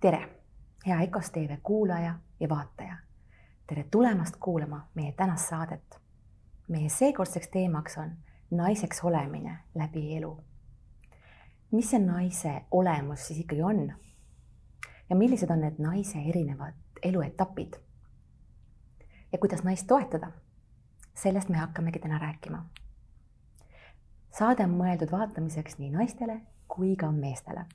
tere, hea EKOS tv kuulaja ja vaataja. tere tulemast kuulama meie tänast saadet. meie seekordseks teemaks on naiseks olemine läbi elu. mis see naise olemus siis ikkagi on? ja millised on need naise erinevad eluetapid? ja kuidas naist toetada? sellest me hakkamegi täna rääkima. saade on mõeldud vaatamiseks nii naistele kui ka meestele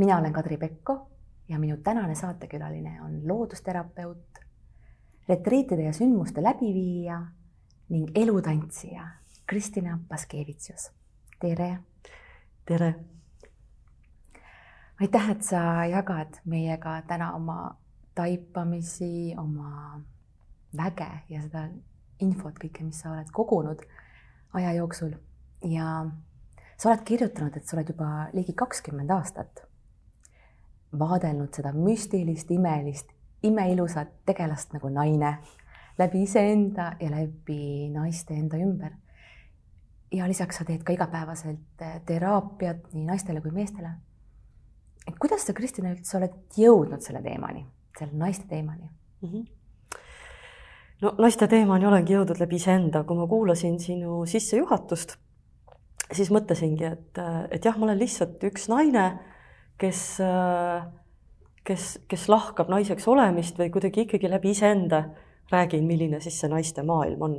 mina olen Kadri Pekko ja minu tänane saatekülaline on loodusterapeut, retriitide ja sündmuste läbiviija ning elutantsija Kristina Paskevitsus. tere. tere. aitäh, et sa jagad meiega täna oma taipamisi, oma väge ja seda infot, kõike, mis sa oled kogunud aja jooksul ja sa oled kirjutanud, et sa oled juba ligi kakskümmend aastat vaadelnud seda müstilist, imelist, imeilusat tegelast nagu naine läbi iseenda ja läbi naiste enda ümber. ja lisaks sa teed ka igapäevaselt eh, teraapiat nii naistele kui meestele. et kuidas sa, Kristina, üldse oled jõudnud selle teemani, selle naiste teemani mm? -hmm no naiste teemani olengi jõudnud läbi iseenda, kui ma kuulasin sinu sissejuhatust, siis mõtlesingi, et, et jah, ma olen lihtsalt üks naine kes, kes, kes lahkab naiseks olemist või kuidagi ikkagi läbi iseenda räägin, milline siis see naiste maailm on.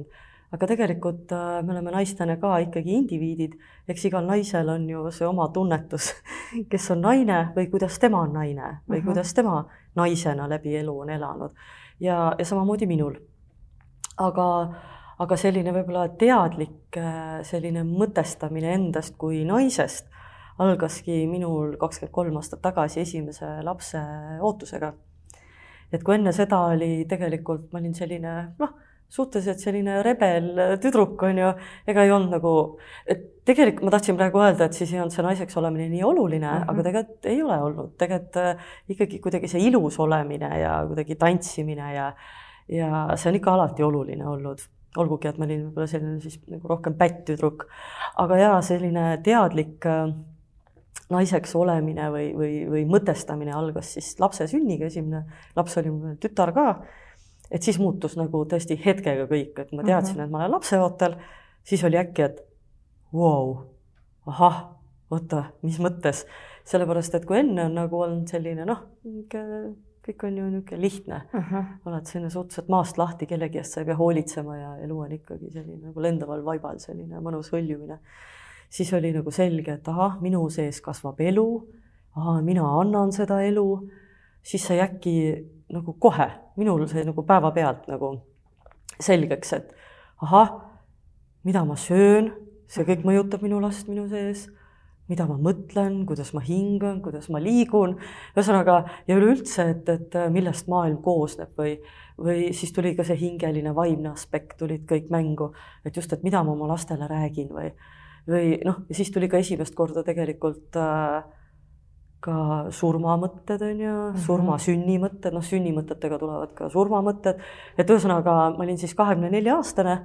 aga tegelikult äh, me oleme naistena ka ikkagi indiviidid, eks igal naisel on ju see oma tunnetus, kes on naine või kuidas tema on naine või uh mhm. -huh. kuidas tema naisena läbi elu on elanud. ja, ja samamoodi minul. aga, aga selline võib-olla teadlik äh, selline mõtestamine endast kui naisest algaski minul kakskümmend kolm aastat tagasi esimese lapse ootusega. et kui enne seda oli tegelikult, ma olin selline noh, suhteliselt selline rebel tüdruk, on ju, ega ei olnud nagu, et tegelikult ma tahtsin praegu öelda, et siis ei olnud see naiseks olemine nii oluline mm, -hmm. aga tegelikult ei ole olnud, tegelikult äh, ikkagi kuidagi see ilus olemine ja kuidagi tantsimine ja ja see on ikka alati oluline olnud olgugi, et ma olin võib-olla selline siis nagu rohkem pätt-tüdruk. aga jaa, selline teadlik äh, naiseks olemine või, või, või mõtestamine algas siis lapse sünniga, esimene laps oli mul tütar ka. et siis muutus nagu tõesti hetkega kõik, et ma teadsin mm, -hmm. et ma olen lapseootel, siis oli äkki, et vau wow,, ahah, oota, mis mõttes, sellepärast et kui enne on nagu olnud selline noh, kõik on ju niisugune lihtne uh, -huh. oled selline suhteliselt maast lahti, kellegi eest sa ei pea hoolitsema ja elu on ikkagi selline nagu lendaval vaibal selline mõnus hõljumine siis oli nagu selge, et ahah, minu sees kasvab elu, ahah, mina annan seda elu, siis sai äkki nagu kohe, minul sai nagu päevapealt nagu selgeks, et ahah, mida ma söön, see kõik mõjutab minu last minu sees, mida ma mõtlen, kuidas ma hingan, kuidas ma liigun, ühesõnaga ja üleüldse, et, et millest maailm koosneb või, või siis tuli ka see hingeline vaimne aspekt tulid kõik mängu, et just, et mida ma oma lastele räägin või või noh, ja siis tuli ka esimest korda tegelikult äh, ka surmamõtted on ju mm -hmm., surma-sünnimõtted, noh, sünnimõtetega tulevad ka surmamõtted, et ühesõnaga ma olin siis kahekümne nelja aastane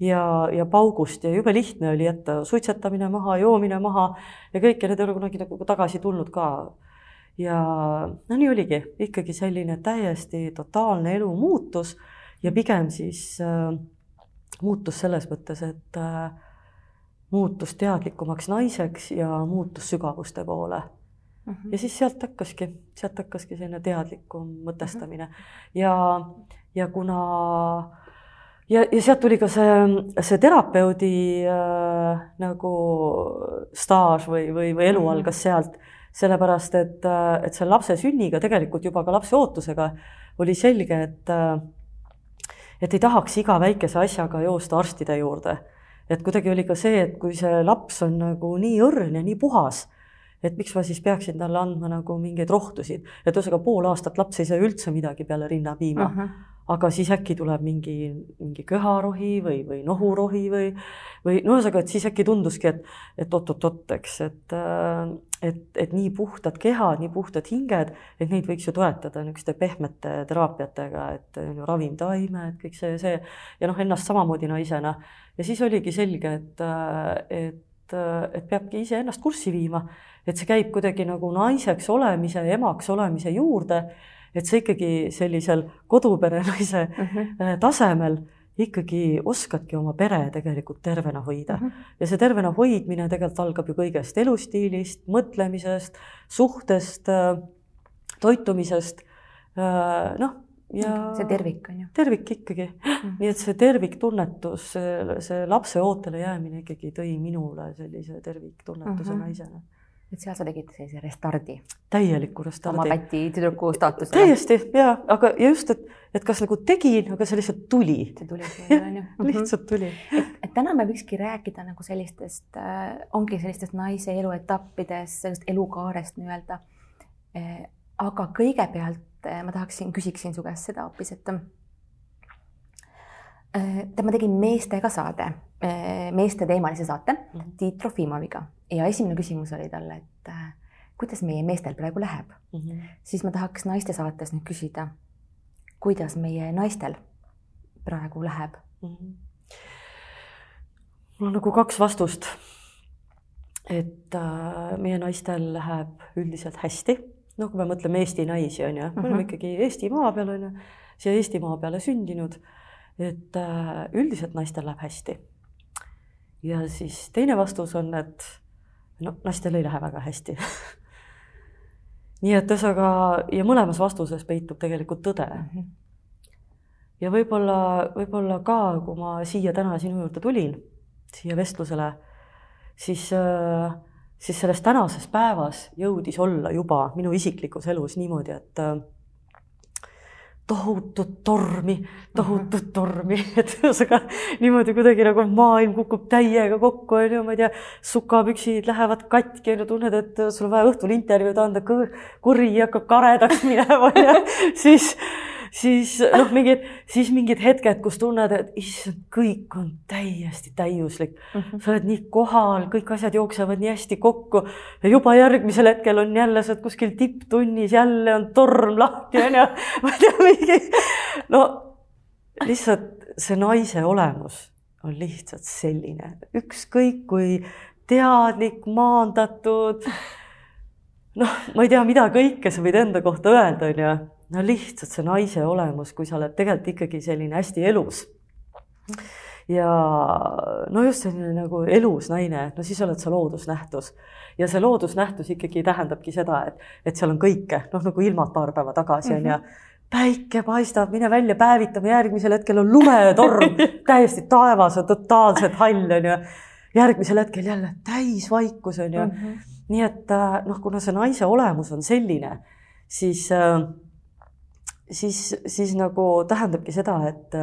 ja, ja paugust ja jube lihtne oli jätta suitsetamine maha, joomine maha ja kõik ja need ei ole kunagi nagu tagasi tulnud ka. ja no nii oligi, ikkagi selline täiesti totaalne elu muutus ja pigem siis äh, muutus selles mõttes, et äh, muutus teadlikumaks naiseks ja muutus sügavuste poole mm. -hmm. ja siis sealt hakkaski, sealt hakkaski selline teadlikum mõtestamine -hmm. ja, ja kuna ja, ja sealt tuli ka see, see terapeudi äh, nagu staaž või, või, või elu -hmm. algas sealt, sellepärast et, äh, et selle lapse sünniga, tegelikult juba ka lapse ootusega oli selge, et äh, et ei tahaks iga väikese asjaga joosta arstide juurde et kuidagi oli ka see, et kui see laps on nagu nii õrn ja nii puhas, et miks ma siis peaksin talle andma nagu mingeid rohtusid, et ühesõnaga pool aastat laps ei saa üldse midagi peale rinnapiima uh. -huh aga siis äkki tuleb mingi, mingi köharohi või, või nohurohi või, või no ühesõnaga, et siis äkki tunduski, et, et oot-oot-oot, eks, et, et, et nii puhtad kehad, nii puhtad hinged, et neid võiks ju toetada niisuguste pehmete teraapiatega, et on ju ravimtaime, et kõik see, see ja noh, ennast samamoodi naisena. ja siis oligi selge, et, et, et peabki iseennast kurssi viima et see käib kuidagi nagu naiseks olemise emaks olemise juurde, et sa ikkagi sellisel kodupere naise mm -hmm. tasemel ikkagi oskadki oma pere tegelikult tervena hoida mm. -hmm. ja see tervena hoidmine tegelikult algab ju kõigest elustiilist, mõtlemisest, suhtest, äh, toitumisest. Äh, noh, ja. see tervik on ju. tervik ikkagi mm, -hmm. nii et see terviktunnetus, see lapse ootele jäämine ikkagi tõi minule sellise terviktunnetuse mm -hmm. naisena et seal sa tegid sellise restardi. täieliku restardi. oma päti tüdruku staatusele. täiesti ja, aga ja just, et, et kas nagu tegin, aga see lihtsalt tuli. see tuli sulle on ju. lihtsalt tuli. et, et täna me võikski rääkida nagu sellistest äh,, ongi sellistest naise eluetappidest, sellest elukaarest nii-öelda äh,. aga kõigepealt äh, ma tahaksin, küsiksin su käest seda hoopis, et tead, ma tegin meestega saade, meesteteemalise saate mm -hmm. Tiit Trofimoviga ja esimene küsimus oli talle, et äh, kuidas meie meestel praegu läheb mm. -hmm. siis ma tahaks naiste saates nüüd küsida, kuidas meie naistel praegu läheb mm? -hmm. mul on nagu kaks vastust. et äh, meie naistel läheb üldiselt hästi, noh, kui me mõtleme Eesti naisi, on ju, me oleme mhm. ikkagi Eestimaa peal, on ju, siia Eestimaa peale sündinud et äh, üldiselt naistel läheb hästi. ja siis teine vastus on, et no naistel ei lähe väga hästi nii et ühesõnaga ja mõlemas vastuses peitub tegelikult tõde mm. -hmm. ja võib-olla, võib-olla ka, kui ma siia täna sinu juurde tulin, siia vestlusele, siis, äh, siis selles tänases päevas jõudis olla juba minu isiklikus elus niimoodi, et äh, tohutut tormi, tohutut tormi, et ühesõnaga niimoodi kuidagi nagu maailm kukub täiega kokku, on ju, ma ei tea, sukapüksid lähevad katki, on ju, tunned, et sul on vaja õhtul intervjuud anda, kuri hakkab karedaks minema, on ju, siis siis noh, mingid, siis mingid hetked, kus tunned, et issand, kõik on täiesti täiuslik mm. -hmm. sa oled nii kohal, kõik asjad jooksevad nii hästi kokku ja juba järgmisel hetkel on jälle, sa oled kuskil tipptunnis, jälle on torm lahti, onju. ma ei tea, mingi, no lihtsalt see naise olemus on lihtsalt selline, ükskõik kui teadlik, maandatud, noh, ma ei tea, mida kõike sa võid enda kohta öelda, onju no lihtsalt see naise olemus, kui sa oled tegelikult ikkagi selline hästi elus. ja no just selline nagu elus naine, no siis oled sa loodusnähtus ja see loodusnähtus ikkagi tähendabki seda, et, et seal on kõike, noh nagu ilmad paar päeva tagasi on mm -hmm. ja päike paistab, mine välja päevitama, järgmisel hetkel on lumetorm täiesti taevas on totaalselt hall on ju. järgmisel hetkel jälle täisvaikus on ju mm. -hmm. nii et äh, noh, kuna see naise olemus on selline, siis äh, siis, siis nagu tähendabki seda, et,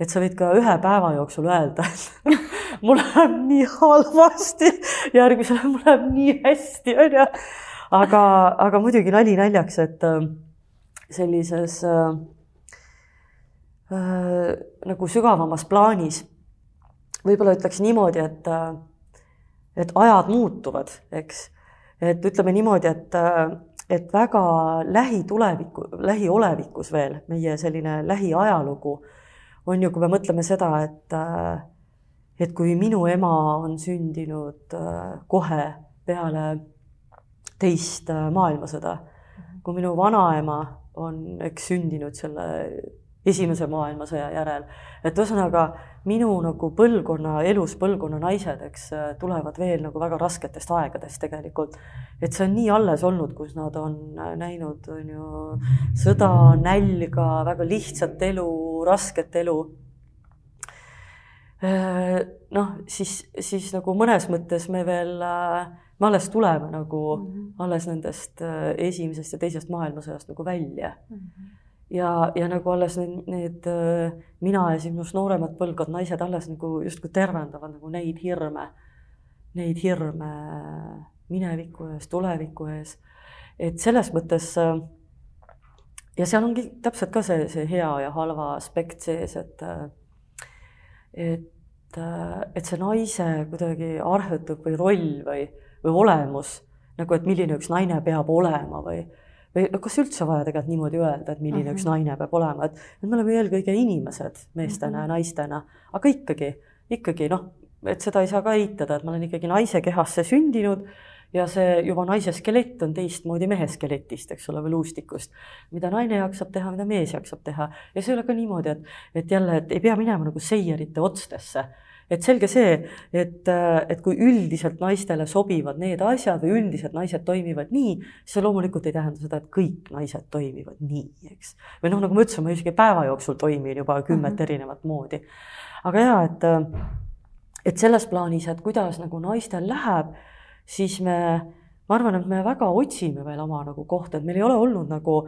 et sa võid ka ühe päeva jooksul öelda, et mul läheb nii halvasti, järgmisel mul läheb nii hästi, onju. aga, aga muidugi nali naljaks, et äh, sellises äh, äh, nagu sügavamas plaanis võib-olla ütleks niimoodi, et, äh, et ajad muutuvad, eks. et ütleme niimoodi, et et väga lähituleviku, lähiolevikus veel meie selline lähiajalugu on ju, kui me mõtleme seda, et äh, et kui minu ema on sündinud äh, kohe peale teist äh, maailmasõda, kui minu vanaema on, eks, sündinud selle esimese maailmasõja järel. et ühesõnaga minu nagu põlvkonna, elus põlvkonna naised, eks, tulevad veel nagu väga rasketest aegadest tegelikult. et see on nii alles olnud, kus nad on näinud, on ju, sõda, nälga, väga lihtsat elu, rasket elu noh, siis, siis nagu mõnes mõttes me veel, me alles tuleme nagu mm -hmm. alles nendest esimesest ja teisest maailmasõjast nagu välja mm. -hmm ja, ja nagu alles need, need äh, mina ja siis minust nooremad põlvkond naised alles nagu justkui tervendavad nagu neid hirme, neid hirme mineviku ees, tuleviku ees. et selles mõttes äh, ja seal ongi täpselt ka see, see hea ja halva aspekt sees, et äh, et, et see naise kuidagi arhetüp või roll või, või olemus nagu, et milline üks naine peab olema või või kas üldse vaja tegelikult niimoodi öelda, et milline mm -hmm. üks mhm. naine peab olema, et, et me oleme eelkõige inimesed meestena ja naistena, aga ikkagi, ikkagi noh, et seda ei saa ka eitada, et ma olen ikkagi naise kehasse sündinud ja see juba naise skelett on teistmoodi mehe skeletist, eks ole, või luustikust, mida naine jaksab teha, mida mees jaksab teha. Ja see ei ole ka niimoodi, et, et jälle, et ei pea minema nagu seierite otstesse et selge see, et, et kui üldiselt naistele sobivad need asjad või üldiselt naised toimivad nii, siis see loomulikult ei tähenda seda, et kõik naised toimivad nii, eks. või noh, nagu ma ütlesin, ma isegi päeva jooksul toimin juba kümmet mm -hmm. erinevat moodi. aga ja, et, et selles plaanis, et kuidas nagu naistel läheb, siis me, ma arvan, et me väga otsime veel oma nagu kohta, et meil ei ole olnud nagu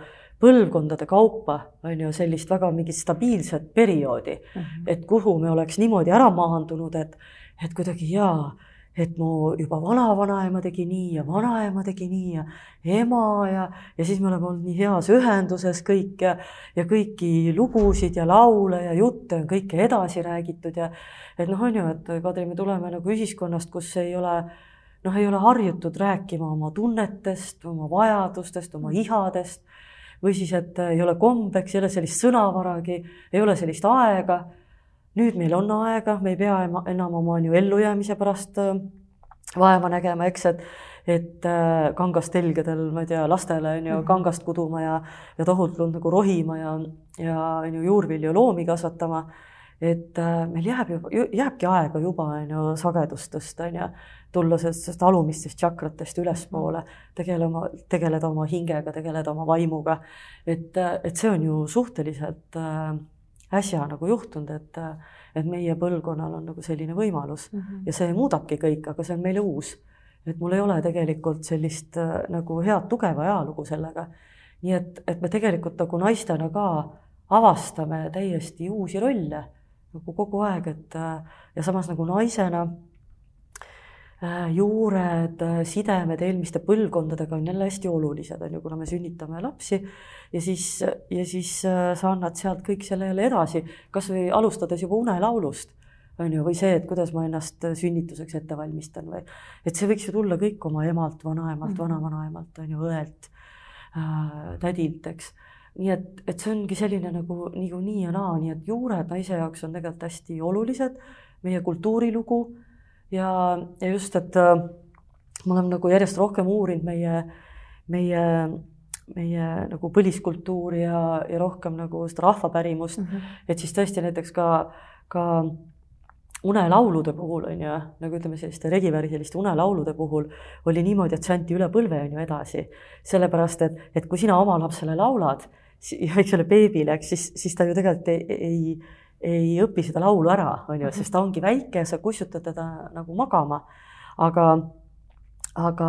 põlvkondade kaupa, on ju, sellist väga mingit stabiilset perioodi mm, -hmm. et kuhu me oleks niimoodi ära maandunud, et, et kuidagi jaa, et mu juba vanavanaema tegi nii ja vanaema tegi nii ja ema ja, ja siis me oleme olnud nii heas ühenduses kõik ja, ja kõiki lugusid ja laule ja jutte on kõike edasi räägitud ja et noh, on ju, et Kadri, me tuleme nagu ühiskonnast, kus ei ole noh, ei ole harjutud rääkima oma tunnetest, oma vajadustest, oma ihadest või siis, et äh, ei ole kombeks, ei ole sellist sõnavaragi, ei ole sellist aega. nüüd meil on aega, me ei pea enam oma on ju ellujäämise pärast äh, vaeva nägema, eks, et et äh, kangastelgedel, ma ei tea, lastele on ju -hmm. kangast kuduma ja, ja tohutult nagu rohima ja, ja on ju juurvilju loomi kasvatama et meil jääb juba, jääbki aega juba on ju sagedust tõsta, on ju, tulla sellest alumistest tšakratest ülespoole, tegelema, tegeleda oma hingega, tegeleda oma vaimuga. et, et see on ju suhteliselt äh, äsja nagu juhtunud, et, et meie põlvkonnal on nagu selline võimalus mm -hmm. ja see muudabki kõik, aga see on meile uus. et mul ei ole tegelikult sellist äh, nagu head tugeva ajalugu sellega. nii et, et me tegelikult nagu naistena ka avastame täiesti uusi rolle nagu kogu aeg, et ja samas nagu naisena äh, juured, äh, sidemed eelmiste põlvkondadega on jälle hästi olulised, on ju, kuna me sünnitame lapsi. Ja siis, ja siis äh, sa annad sealt kõik selle jälle edasi, kasvõi alustades juba unelaulust, on ju, või see, et kuidas ma ennast sünnituseks ette valmistan või et see võiks ju tulla kõik oma emalt, vanaemalt mm -hmm., vanavanaemalt, on ju, õelt äh,, tädilt, eks. Nii et, et see ongi selline nagu nagu nii ja naa, nii et juured naise jaoks on tegelikult hästi olulised, meie kultuurilugu ja, ja just, et äh, ma olen nagu järjest rohkem uurinud meie, meie, meie nagu põliskultuuri ja, ja rohkem nagu seda rahvapärimust mm, -hmm. et siis tõesti näiteks ka, ka unelaulude puhul on ju, nagu ütleme, selliste regivärviliste unelaulude puhul oli niimoodi, et see anti üle põlve on ju edasi, sellepärast et, et kui sina oma lapsele laulad eks ole, beebile, eks siis, siis ta ju tegelikult ei, ei, ei õpi seda laulu ära, on ju, sest ta ongi väike, sa kussutad teda nagu magama. aga, aga aga,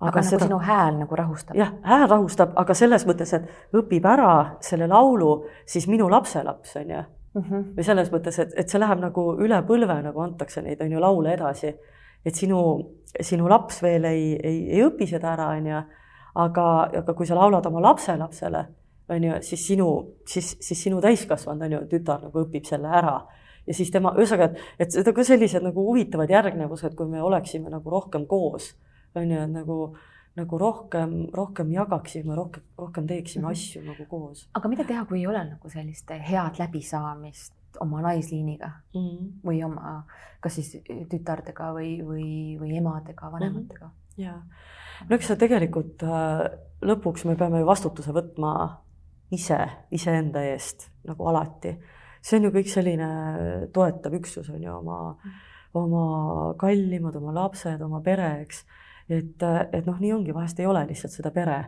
aga nagu seda, sinu hääl nagu rahustab? jah, hääl rahustab, aga selles mõttes, et õpib ära selle laulu siis minu lapselaps, on ju. -hmm. või selles mõttes, et, et see läheb nagu üle põlve, nagu antakse neid, on ju, laule edasi. et sinu, sinu laps veel ei, ei, ei õpi seda ära, on ju aga, aga kui sa laulad oma lapselapsele, on ju, siis sinu, siis, siis sinu täiskasvanud, on ju, tütar nagu õpib selle ära ja siis tema, ühesõnaga, et, et seda ka sellised nagu huvitavad järgnevused, kui me oleksime nagu rohkem koos, on ju, et nagu, nagu rohkem, rohkem jagaksime, rohkem, rohkem teeksime mm -hmm. asju nagu koos. aga mida teha, kui ei ole nagu sellist head läbisaamist oma naisliiniga mm -hmm. või oma, kas siis tütardega või, või, või emadega, vanematega mm? -hmm. jaa no eks see tegelikult äh, lõpuks me peame ju vastutuse võtma ise, iseenda eest nagu alati. see on ju kõik selline toetav üksus on ju oma, oma kallimad, oma lapsed, oma pere, eks. et, et noh, nii ongi, vahest ei ole lihtsalt seda pere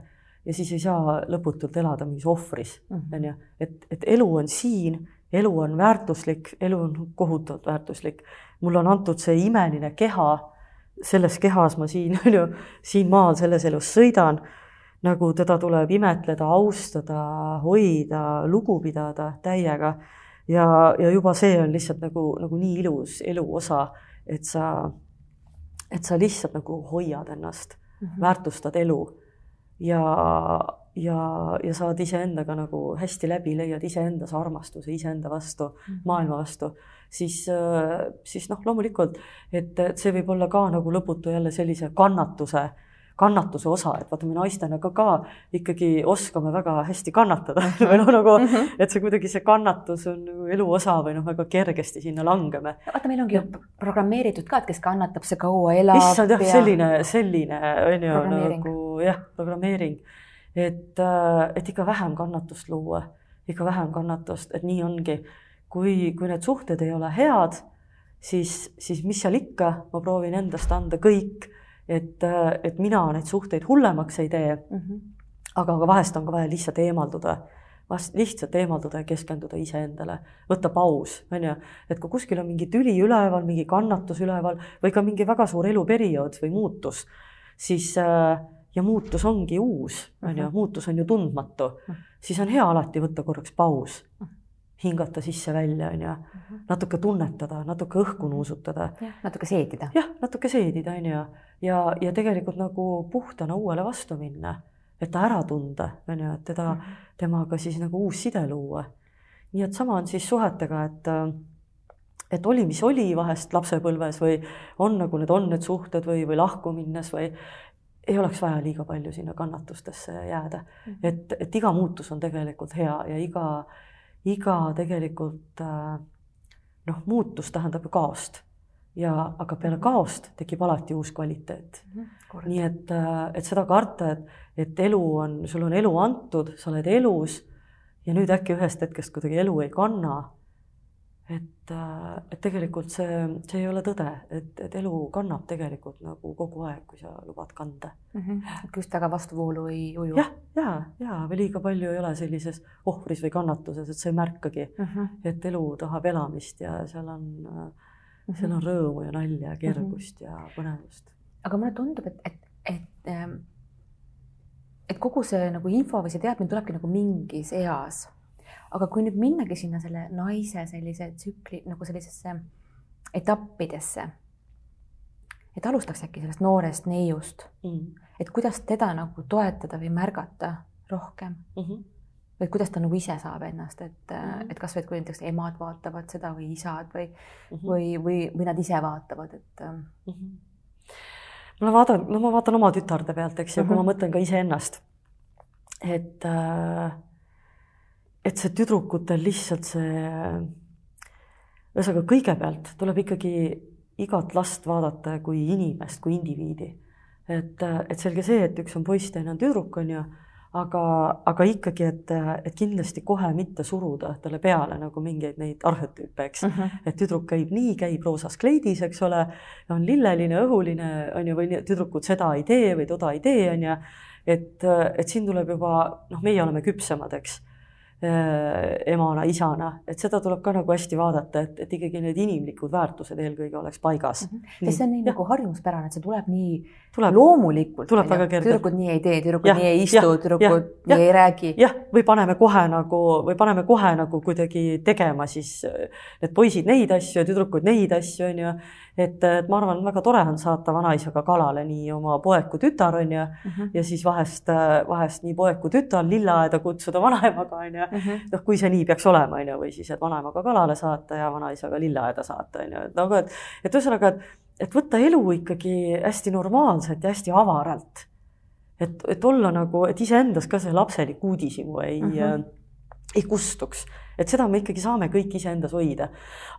ja siis ei saa lõputult elada mingis ohvris, mhm. on ju, et, et elu on siin, elu on väärtuslik, elu on kohutavalt väärtuslik. mulle on antud see imeline keha selles kehas ma siin, on ju, siin maal selles elus sõidan, nagu teda tuleb imetleda, austada, hoida, lugu pidada täiega. ja, ja juba see on lihtsalt nagu, nagu nii ilus elu osa, et sa, et sa lihtsalt nagu hoiad ennast mm, -hmm. väärtustad elu ja, ja, ja saad iseendaga nagu hästi läbi, leiad iseendas armastuse iseenda vastu mm, -hmm. maailma vastu siis, siis noh, loomulikult, et see võib olla ka nagu lõputu jälle sellise kannatuse, kannatuse osa, et vaata, me naistena ka, ka ikkagi oskame väga hästi kannatada või noh, nagu mm, -hmm. et see kuidagi see kannatus on nagu elu osa või noh, väga kergesti sinna langeme. vaata, meil ongi ju programmeeritud ka, et kes kannatab, see kaua elab. issand jah ja..., selline, selline on ju nagu jah, programmeering, et, äh, et ikka vähem kannatust luua, ikka vähem kannatust, et nii ongi. kui, kui need suhted ei ole head, siis, siis mis seal ikka, ma proovin endast anda kõik et, et mina neid suhteid hullemaks ei tee mm. -hmm. aga, aga vahest on ka vaja lihtsalt eemalduda, vahest lihtsalt eemalduda ja keskenduda iseendale, võtta paus, on ju, et kui kuskil on mingi tüli üleval, mingi kannatus üleval või ka mingi väga suur eluperiood või muutus, siis ja muutus ongi uus, on ju, mhm. muutus on ju tundmatu, mhm. siis on hea alati võtta korraks paus mhm hingata sisse-välja, on ju, natuke tunnetada, natuke õhku nuusutada. natuke seedida. jah, natuke seedida, on ju, ja, ja tegelikult nagu puhtana uuele vastu minna, et ta ära tunda, on ju, et teda, mhm. temaga siis nagu uus side luua. nii et sama on siis suhetega, et et oli, mis oli vahest lapsepõlves või on nagu need on need suhted või, või lahku minnes või ei oleks vaja liiga palju sinna kannatustesse jääda mm. -hmm. et, et iga muutus on tegelikult hea ja iga iga tegelikult äh, noh, muutus tähendab ju kaost ja, aga peale kaost tekib alati uus kvaliteet mm. -hmm. nii et, äh, et seda karta, et, et elu on, sul on elu antud, sa oled elus ja nüüd äkki ühest hetkest kuidagi elu ei kanna et, äh, et tegelikult see, see ei ole tõde, et, et elu kannab tegelikult nagu kogu aeg, kui sa lubad kanda mm. -hmm. just väga vastuvoolu ei uju. jah, ja, ja, ja või liiga palju ei ole sellises ohvris või kannatuses, et sa ei märkagi mm, -hmm. et elu tahab elamist ja seal on -hmm. Seal on rõõmu ja nalja ja kergust mm -hmm. ja põnevust. aga mulle tundub, et, et, et ähm, et kogu see nagu info või see teadmine tulebki nagu mingis eas aga kui nüüd minnagi sinna selle naise sellise tsükli nagu sellisesse etappidesse, et alustaks äkki sellest noorest neiust mm., et kuidas teda nagu toetada või märgata rohkem mm. -hmm või kuidas ta nagu ise saab ennast, et mm, -hmm. et kasvõi, et kui näiteks emad vaatavad seda või isad või mm, -hmm. või, või, või nad ise vaatavad, et mm. -hmm. ma vaatan, no ma vaatan oma tütarde pealt, eks ju mm, -hmm. kui ma mhm. mõtlen ka iseennast. et äh, et see tüdrukutel lihtsalt see, ühesõnaga kõigepealt tuleb ikkagi igat last vaadata kui inimest, kui indiviidi. et, et selge see, et üks on poiss, teine on tüdruk, on ju, aga, aga ikkagi, et, et kindlasti kohe mitte suruda talle peale nagu mingeid neid arhetüüpe, eks mm. -hmm. et tüdruk käib nii, käib roosas kleidis, eks ole, on lilleline, õhuline, on ju, või tüdrukud seda ei tee või toda ei tee, on ju. et, et siin tuleb juba, noh, meie oleme küpsemad, eks emana, isana, et seda tuleb ka nagu hästi vaadata, et, et ikkagi need inimlikud väärtused eelkõige oleks paigas mm. -hmm. sest see on nii ja. nagu harjumuspärane, et see tuleb nii tuleb, loomulikult. tuleb väga kergelt. tüdrukud nii ei tee, tüdrukud ja, nii ei istu, tüdrukud nii ja, ei räägi. jah, või paneme kohe nagu või paneme kohe nagu kuidagi tegema siis need poisid neid asju ja tüdrukud neid asju, on ju et, et ma arvan, väga tore on saata vanaisaga kalale nii oma poeg kui tütar on ju mm -hmm. ja siis vahest, vahest nii poeg kui tütar lilleaeda kutsuda vanaemaga on ju mm -hmm.. noh, kui see nii peaks olema, on ju, või siis, et vanaemaga kalale saata ja vanaisaga lilleaeda saata on ju, et nagu, et, et ühesõnaga, et, et võtta elu ikkagi hästi normaalselt ja hästi avaralt. et, et olla nagu, et iseendas ka see lapselik uudishimu ei mm, -hmm. ei kustuks et seda me ikkagi saame kõik iseendas hoida.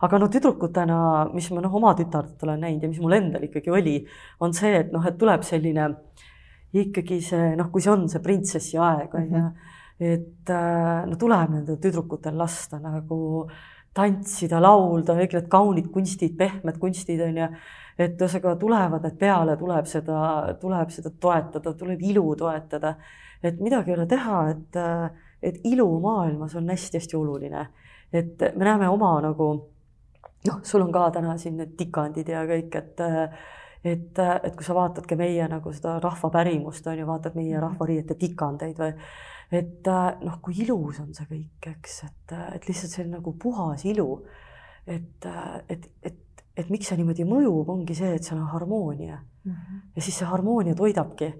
aga no tüdrukutena, mis ma noh, oma tütardelt olen näinud ja mis mul endal ikkagi oli, on see, et noh, et tuleb selline ikkagi see noh, kui see on see printsessi aeg on ju mm -hmm., et äh, no tuleb nendel tüdrukutel lasta nagu tantsida, laulda, kõik need kaunid kunstid, pehmed kunstid on ju et ühesõnaga tulevad need peale, tuleb seda, tuleb seda toetada, tuleb ilu toetada. et midagi ei ole teha, et äh, et ilu maailmas on hästi-hästi oluline. et me näeme oma nagu noh, sul on ka täna siin need tikandid ja kõik, et et, et kui sa vaatadki meie nagu seda rahvapärimust on ju, vaatad meie rahvariiete tikandeid või et noh, kui ilus on see kõik, eks, et, et lihtsalt see on nagu puhas ilu. et, et, et, et miks see niimoodi mõjub, ongi see, et seal on harmoonia mm. -hmm. ja siis see harmoonia toidabki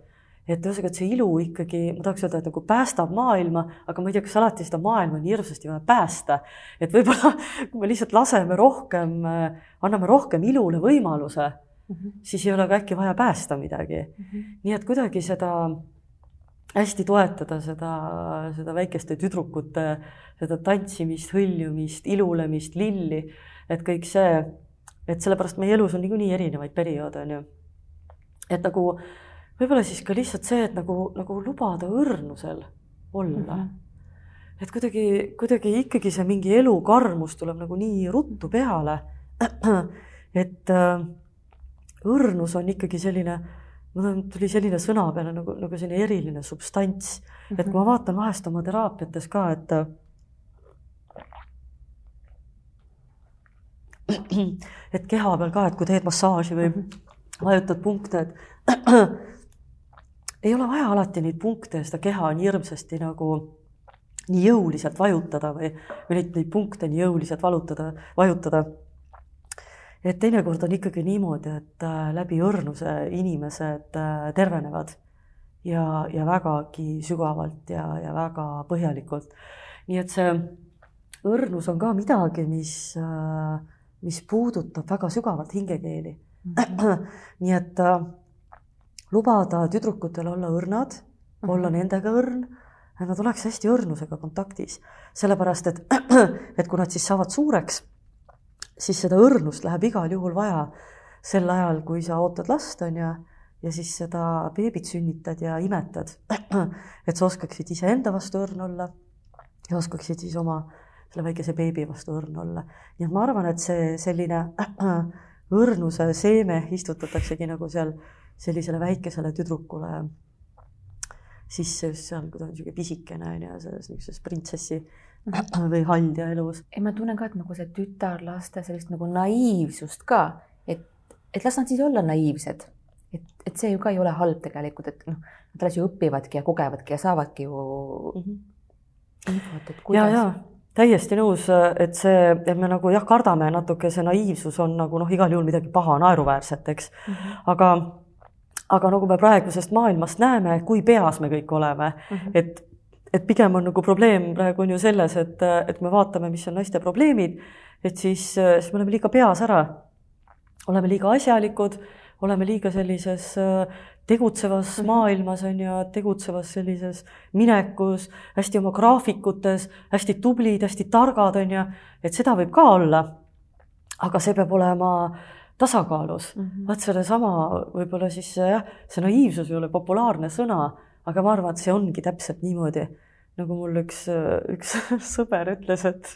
et ühesõnaga, et see ilu ikkagi, ma tahaks öelda, et nagu päästab maailma, aga ma ei tea, kas alati seda maailma on nii hirmsasti vaja päästa. et võib-olla, kui me lihtsalt laseme rohkem, anname rohkem ilule võimaluse, mm, -hmm. siis ei ole ka äkki vaja päästa midagi mm. -hmm. nii et kuidagi seda hästi toetada seda, seda väikeste tüdrukute, seda tantsimist, hõljumist, ilulemist, lilli, et kõik see, et sellepärast meie elus on niikuinii erinevaid perioode, on ju. et nagu võib-olla siis ka lihtsalt see, et nagu, nagu lubada õrnusel olla mm. -hmm et kuidagi, kuidagi ikkagi see mingi elukarmus tuleb nagu nii ruttu peale. et äh, õrnus on ikkagi selline, mul tuli selline sõna peale nagu, nagu selline eriline substants, et kui ma vaatan vahest oma teraapiates ka, et et keha peal ka, et kui teed massaaži või vajutad punkte, et ei ole vaja alati neid punkte seda keha nii hirmsasti nagu nii jõuliselt vajutada või, või neid, neid punkte nii jõuliselt valutada, vajutada. Et teinekord on ikkagi niimoodi, et äh, läbi õrnuse inimesed äh, tervenevad ja, ja vägagi sügavalt ja, ja väga põhjalikult. nii et see õrnus on ka midagi, mis, äh, mis puudutab väga sügavalt hingekeeli mm. -hmm. nii et lubada tüdrukutel olla õrnad mm, -hmm. olla nendega õrn et nad oleks hästi õrnusega kontaktis, sellepärast et, et kui nad siis saavad suureks, siis seda õrnust läheb igal juhul vaja sel ajal, kui sa ootad last, on ju, ja siis seda beebit sünnitad ja imetad. et sa oskaksid iseenda vastu õrn olla ja oskaksid siis oma selle väikese beebi vastu õrn olla. nii et ma arvan, et see selline õrnuse seeme istutataksegi nagu seal sellisele väikesele tüdrukule sisse just seal, kui ta on niisugune pisikene on ju, selles niisuguses printsessi. Või haldja elus. ei, ma tunnen ka, et nagu see tütarlaste sellist nagu naiivsust ka, et, et las nad siis olla naiivsed. et, et see ju ka ei ole halb tegelikult, et noh, nad alles ju õpivadki ja kogevadki ja saavadki ju mm -hmm. infot, et kuidas. ja, ja täiesti nõus, et see, et me nagu jah, kardame natuke, see naiivsus on nagu noh, igal juhul midagi paha, naeruväärset, eks mm. -hmm. aga aga nagu me praegusest maailmast näeme, kui peas me kõik oleme mm, -hmm. et, et pigem on nagu probleem praegu on ju selles, et, et me vaatame, mis on naiste probleemid, et siis, siis me oleme liiga peas ära. oleme liiga asjalikud, oleme liiga sellises tegutsevas mhm. maailmas on ju, tegutsevas sellises minekus, hästi oma graafikutes, hästi tublid, hästi targad on ju, et seda võib ka olla. aga see peab olema tasakaalus mm -hmm.. vaat sedasama võib-olla siis jah, see naiivsus ei ole populaarne sõna, aga ma arvan, et see ongi täpselt niimoodi, nagu mul üks, üks sõber ütles, et,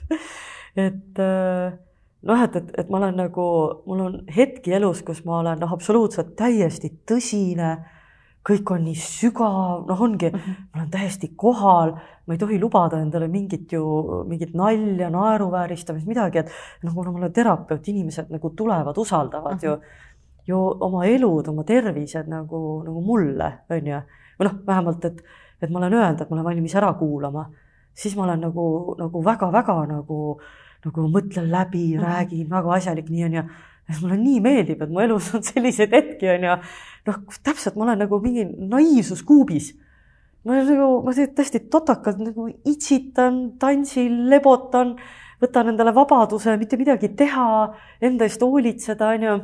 et noh, et, et, et ma olen nagu, mul on hetki elus, kus ma olen noh, absoluutselt täiesti tõsine kõik on nii sügav, noh, ongi mm, -hmm. ma olen täiesti kohal, ma ei tohi lubada endale mingit ju, mingit nalja, naeruvääristamist, midagi, et noh, kuna ma olen terapeut, inimesed nagu tulevad, usaldavad mm -hmm. ju, ju oma elud, oma tervised nagu, nagu mulle, on ju. Või noh, vähemalt, et, et ma olen öelnud, et ma olen valmis ära kuulama, siis ma olen nagu, nagu väga-väga nagu, nagu mõtlen läbi mm, -hmm. räägin, väga asjalik, nii on ju mulle nii meeldib, et mu elus on selliseid hetki, on ju, noh, täpselt ma olen nagu mingi naiivsuskuubis. ma olen nagu, ma tõesti totakalt nagu itsitan, tantsin, lebotan, võtan endale vabaduse mitte midagi teha, enda eest hoolitseda, on ju.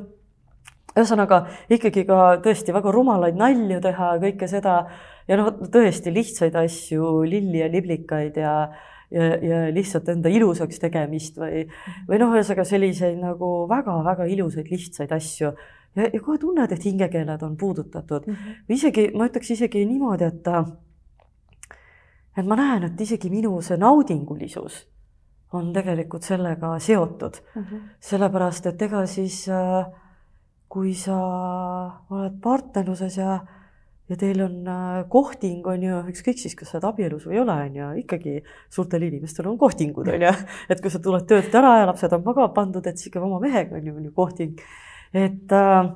Ühesõnaga ikkagi ka tõesti väga rumalaid nalju teha, kõike seda ja noh, tõesti lihtsaid asju, lilli ja liblikaid ja ja, ja lihtsalt enda ilusaks tegemist või, või noh, ühesõnaga selliseid nagu väga-väga ilusaid lihtsaid asju ja, ja kohe tunned, et hingekeeled on puudutatud mm. -hmm. isegi, ma ütleks isegi niimoodi, et et ma näen, et isegi minu see naudingulisus on tegelikult sellega seotud mm. -hmm. sellepärast, et ega siis kui sa oled partnerluses ja ja teil on äh, kohting, on ju, ükskõik siis, kas sa oled abielus või ei ole, on ju, ikkagi suurtel inimestel on kohtingud, on ju, et kui sa tuled töölt ära ja lapsed on magama pandud, et siis ikka oma mehega on ju, on ju kohting. et äh,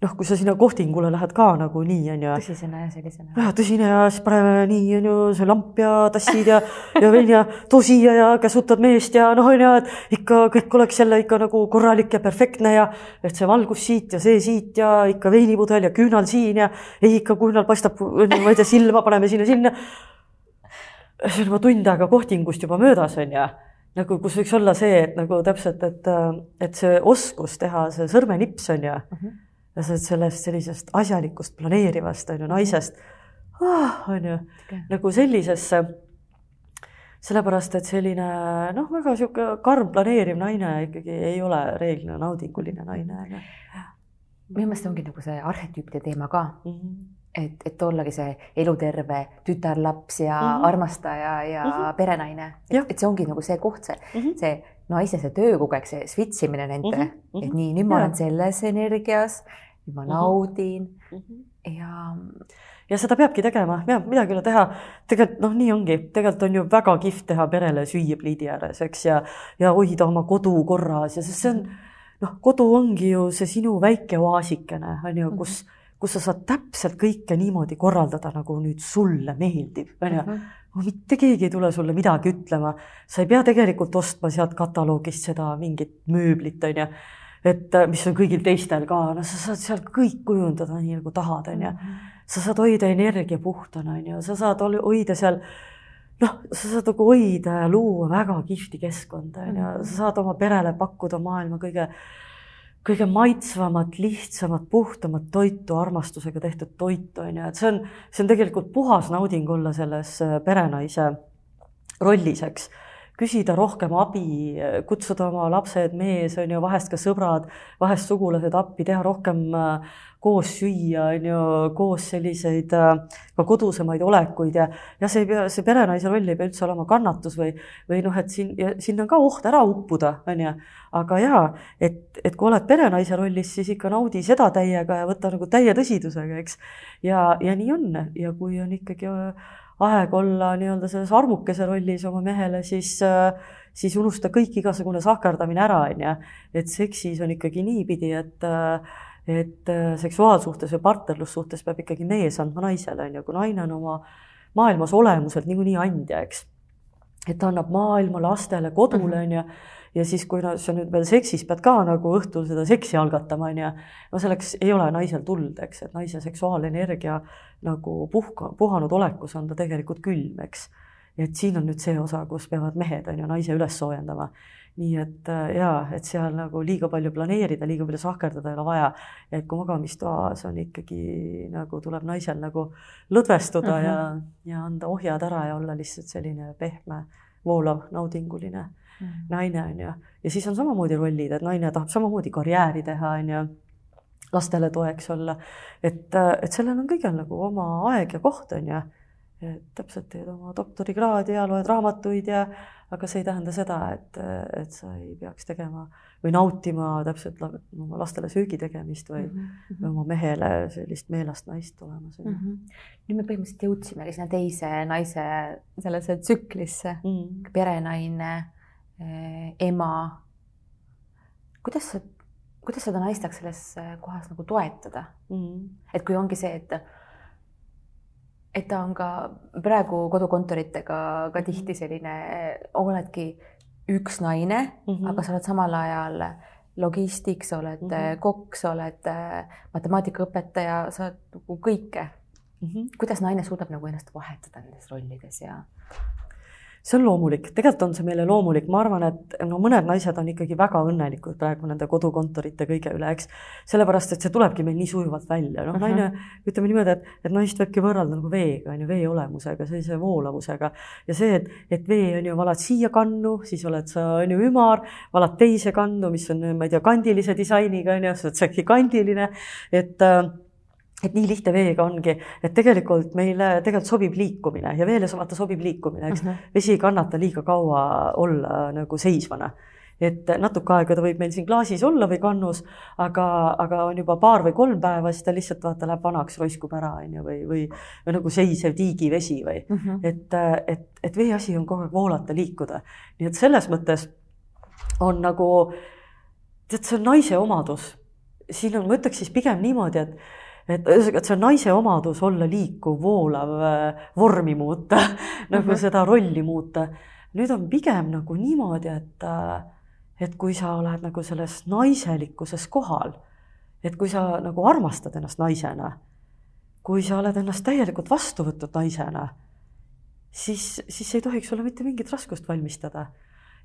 noh, kui sa sinna kohtingule lähed ka nagu nii, on ju. tõsisena ja sellisena. jah, tõsine ja siis paneme nii, on ju, see lamp ja tassid ja, ja veel ja too siia ja käsutad meest ja noh, on ju, et ikka kõik oleks jälle ikka nagu korralik ja perfektne ja et see valgus siit ja see siit ja ikka veinipudel ja küünal siin ja ei ikka küünal paistab, ma ei tea, silma paneme sinna-sinna. see on juba tund aega kohtingust juba möödas, on ju nagu, kus võiks olla see, et nagu täpselt, et, et see oskus teha see sõrmenips on ju mm, -hmm. Ja sa oled sellest sellisest asjalikust, planeerivast on ju naisest ah,, on ju okay., nagu sellisesse sellepärast, et selline noh, väga niisugune karm planeeriv naine ikkagi ei ole reeglina naudinguline naine, on ju. minu meelest ongi nagu see arhetüüpide teema ka mm. -hmm et, et ollagi see eluterve tütarlaps ja mm -hmm. armastaja ja mm -hmm. perenaine. et see ongi nagu see koht, see mm, -hmm. see naise see töö kogu aeg, see switch imine nende mm, -hmm. et nii, nüüd ma olen selles energias, nüüd ma mm -hmm. naudin. Mm -hmm. ja ja seda peabki tegema, peab midagi ei ole teha. tegelikult noh, nii ongi, tegelikult on ju väga kihvt teha perele süüa pliidi ääres, eks, ja, ja hoida oma kodu korras. Ja sest see on noh, kodu ongi ju see sinu väike oaasikene, on ju, kus, kus sa saad täpselt kõike niimoodi korraldada, nagu nüüd sulle meeldib, on ju. Mhm. mitte keegi ei tule sulle midagi ütlema, sa ei pea tegelikult ostma sealt kataloogist seda mingit mööblit, on ju et mis on kõigil teistel ka, no sa saad seal kõik kujundada nii nagu tahad, on ju. Mhm. Sa saad hoida energia puhtana, on ju, sa saad hoida seal noh, sa saad nagu hoida ja luua väga kihvti keskkonda, on ju, mhm. sa saad oma perele pakkuda maailma kõige, kõige maitsvamat, lihtsamat, puhtamat toitu, armastusega tehtud toitu, on ju, et see on, see on tegelikult puhas nauding olla selles äh, perenaise rollis, eks küsida rohkem abi, kutsuda oma lapsed, mees on ju, vahest ka sõbrad, vahest sugulased appi, teha rohkem äh, koos süüa, on ju, koos selliseid äh, ka kodusemaid olekuid ja, ja see ei pea, see perenaise roll ei pea üldse olema kannatus või, või noh, et siin, siin on ka oht ära uppuda, on ju. aga jaa, et, et kui oled perenaise rollis, siis ikka naudi seda täiega ja võta nagu täie tõsidusega, eks. ja, ja nii on ja kui on ikkagi aeg olla nii-öelda selles armukese rollis oma mehele, siis äh, siis unusta kõik igasugune sahkerdamine ära, on ju. et seksis on ikkagi niipidi, et et äh, seksuaalsuhtes või partnerlussuhtes peab ikkagi mees andma naisele, on ju, kui naine on oma maailmas olemuselt niikuinii andja, eks. et ta annab maailma lastele, kodule, mhm. on ju, ja siis, kui no, sa nüüd veel seksis pead ka nagu õhtul seda seksi algatama, on ju, no selleks ei ole naisel tuld, eks, et naise seksuaalenergia nagu puhka, puhanud olekus on ta tegelikult külm, eks. et siin on nüüd see osa, kus peavad mehed, on ju, naise üles soojendama nii et äh, jaa, et seal nagu liiga palju planeerida, liiga palju sahkerdada ei ole vaja. et kui magamistoas on ikkagi nagu tuleb naisel nagu lõdvestuda uh -huh. ja, ja anda ohjad ära ja olla lihtsalt selline pehme, voolav, naudinguline. Naine on ju. ja siis on samamoodi rollid, et naine tahab samamoodi karjääri teha, on ju lastele toeks olla. et, et sellel on kõigil nagu oma aeg ja koht, on ju. täpselt teed oma doktorikraadi ja loed raamatuid ja aga see ei tähenda seda, et, et sa ei peaks tegema või nautima täpselt oma lastele söögi tegemist või mm, -hmm. või oma mehele sellist meelast naist olemas mm. -hmm. nüüd me põhimõtteliselt jõudsimegi sinna teise naise sellesse tsüklisse mm, -hmm. perenaine ema. kuidas sa, kuidas seda naist saaks selles kohas nagu toetada mm? -hmm. et kui ongi see, et et ta on ka praegu kodukontoritega ka mhm. tihti selline, oledki üks naine mm, -hmm. aga sa oled samal ajal logistik, sa oled mm -hmm. kokk, sa oled äh, matemaatikaõpetaja, sa oled nagu kõike mm. -hmm. kuidas naine suudab nagu ennast vahetada nendes rollides ja see on loomulik, tegelikult on see meile loomulik, ma arvan, et no mõned naised on ikkagi väga õnnelikud praegu nende kodukontorite kõige üle, eks. sellepärast, et see tulebki meil nii sujuvalt välja, noh uh -huh. naine, ütleme niimoodi, et, et naist võibki võrrelda nagu veega, on ju, vee olemusega, sellise voolavusega. ja see, et, et vee on ju, valad siia kannu, siis oled sa, on ju, ümar, valad teise kannu, mis on, ma ei tea, kandilise disainiga, on ju, sa oled säki kandiline, et äh, et nii lihtne veega ongi, et tegelikult meile tegelikult sobib liikumine ja veele vaata sobib liikumine, eks uh. -huh. vesi ei kannata liiga kaua olla nagu seisvana. et natuke aega ta võib meil siin klaasis olla või kannus, aga, aga on juba paar või kolm päeva, siis ta lihtsalt vaata läheb vanaks, roiskub ära, on ju, või, või, või nagu seisev tiigivesi või uh. -huh. et, et, et veeasi on kogu aeg voolata, liikuda. nii et selles mõttes on nagu, tead, see on naise omadus. siin on, ma ütleks siis pigem niimoodi, et et ühesõnaga, et see on naise omadus olla liikuv, voolav, äh, vormi muuta nagu mm -hmm. seda rolli muuta. nüüd on pigem nagu niimoodi, et, äh, et kui sa oled nagu selles naiselikkuses kohal, et kui sa nagu armastad ennast naisena, kui sa oled ennast täielikult vastu võtnud naisena, siis, siis ei tohiks sulle mitte mingit raskust valmistada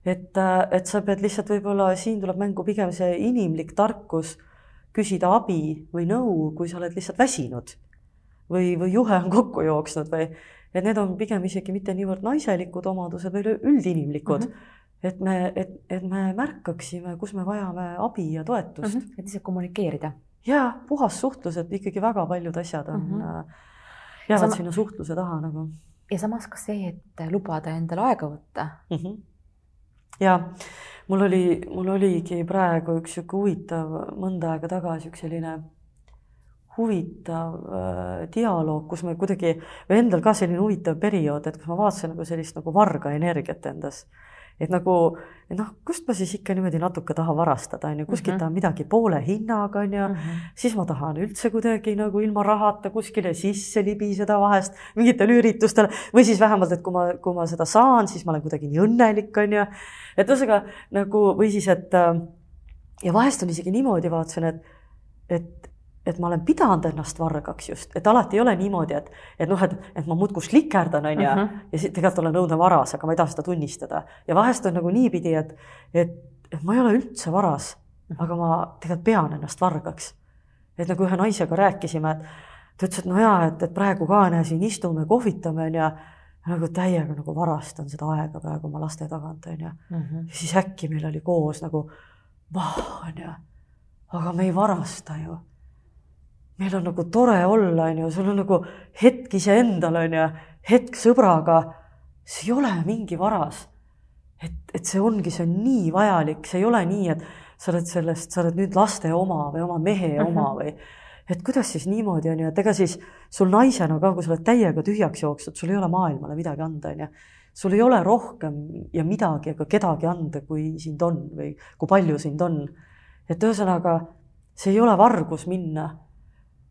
et, äh, et sa pead lihtsalt võib-olla, siin tuleb mängu pigem see inimlik tarkus küsida abi või nõu, kui sa oled lihtsalt väsinud või, või juhe on kokku jooksnud või et need on pigem isegi mitte niivõrd naiselikud omadused või üldinimlikud mm. -hmm et me, et, et me märkaksime, kus me vajame abi ja toetust mm. -hmm. et ise kommunikeerida. ja puhas suhtlus, et ikkagi väga paljud asjad on mm, -hmm. jäävad Sama... sinna suhtluse taha nagu. ja samas ka see, et lubada endale aega võtta mm. -hmm. ja mul oli, mul oligi praegu üks sihuke huvitav mõnda aega tagasi üks selline huvitav äh, dialoog, kus me kuidagi, või endal ka selline huvitav periood, et kus ma vaatasin nagu sellist nagu varga energiat endas. Et nagu, noh, kust ma siis ikka niimoodi natuke tahan varastada, on ju, kuskilt mm -hmm. tahan midagi poole hinnaga, on ju mm, -hmm. siis ma tahan üldse kuidagi nagu ilma rahata kuskile sisse libiseda vahest mingitele üritustele või siis vähemalt, et kui ma, kui ma seda saan, siis ma olen kuidagi nii õnnelik, on ju. et ühesõnaga nagu või siis, et äh, ja vahest on isegi niimoodi, vaatasin, et, et et ma olen pidanud ennast vargaks just, et alati ei ole niimoodi, et, et noh, et, et ma muudkui slikerdan, on ju, mhm. ja siis tegelikult olen õudne varas, aga ma ei taha seda tunnistada. ja vahest on nagu niipidi, et, et, et ma ei ole üldse varas, mhm. aga ma tegelikult pean ennast vargaks. et nagu ühe naisega rääkisime, et ta ütles, et no jaa, et, et praegu ka näe, siin istume, kohvitame, on ju, nagu täiega nagu varastan seda aega praegu oma laste tagant, on ju. Mhm. ja siis äkki meil oli koos nagu, on ju, aga me ei varasta ju meil on nagu tore olla, on ju, sul on nagu hetk iseendal, on ju, hetk sõbraga. see ei ole mingi varas. et, et see ongi, see on nii vajalik, see ei ole nii, et sa oled sellest, sa oled nüüd laste oma või oma mehe mhm. oma või et kuidas siis niimoodi on ju, et ega siis sul naisena ka, kui sa oled täiega tühjaks jooksnud, sul ei ole maailmale midagi anda, on ju. sul ei ole rohkem ja midagi ega kedagi anda, kui sind on või kui palju sind on. et ühesõnaga, see ei ole vargus minna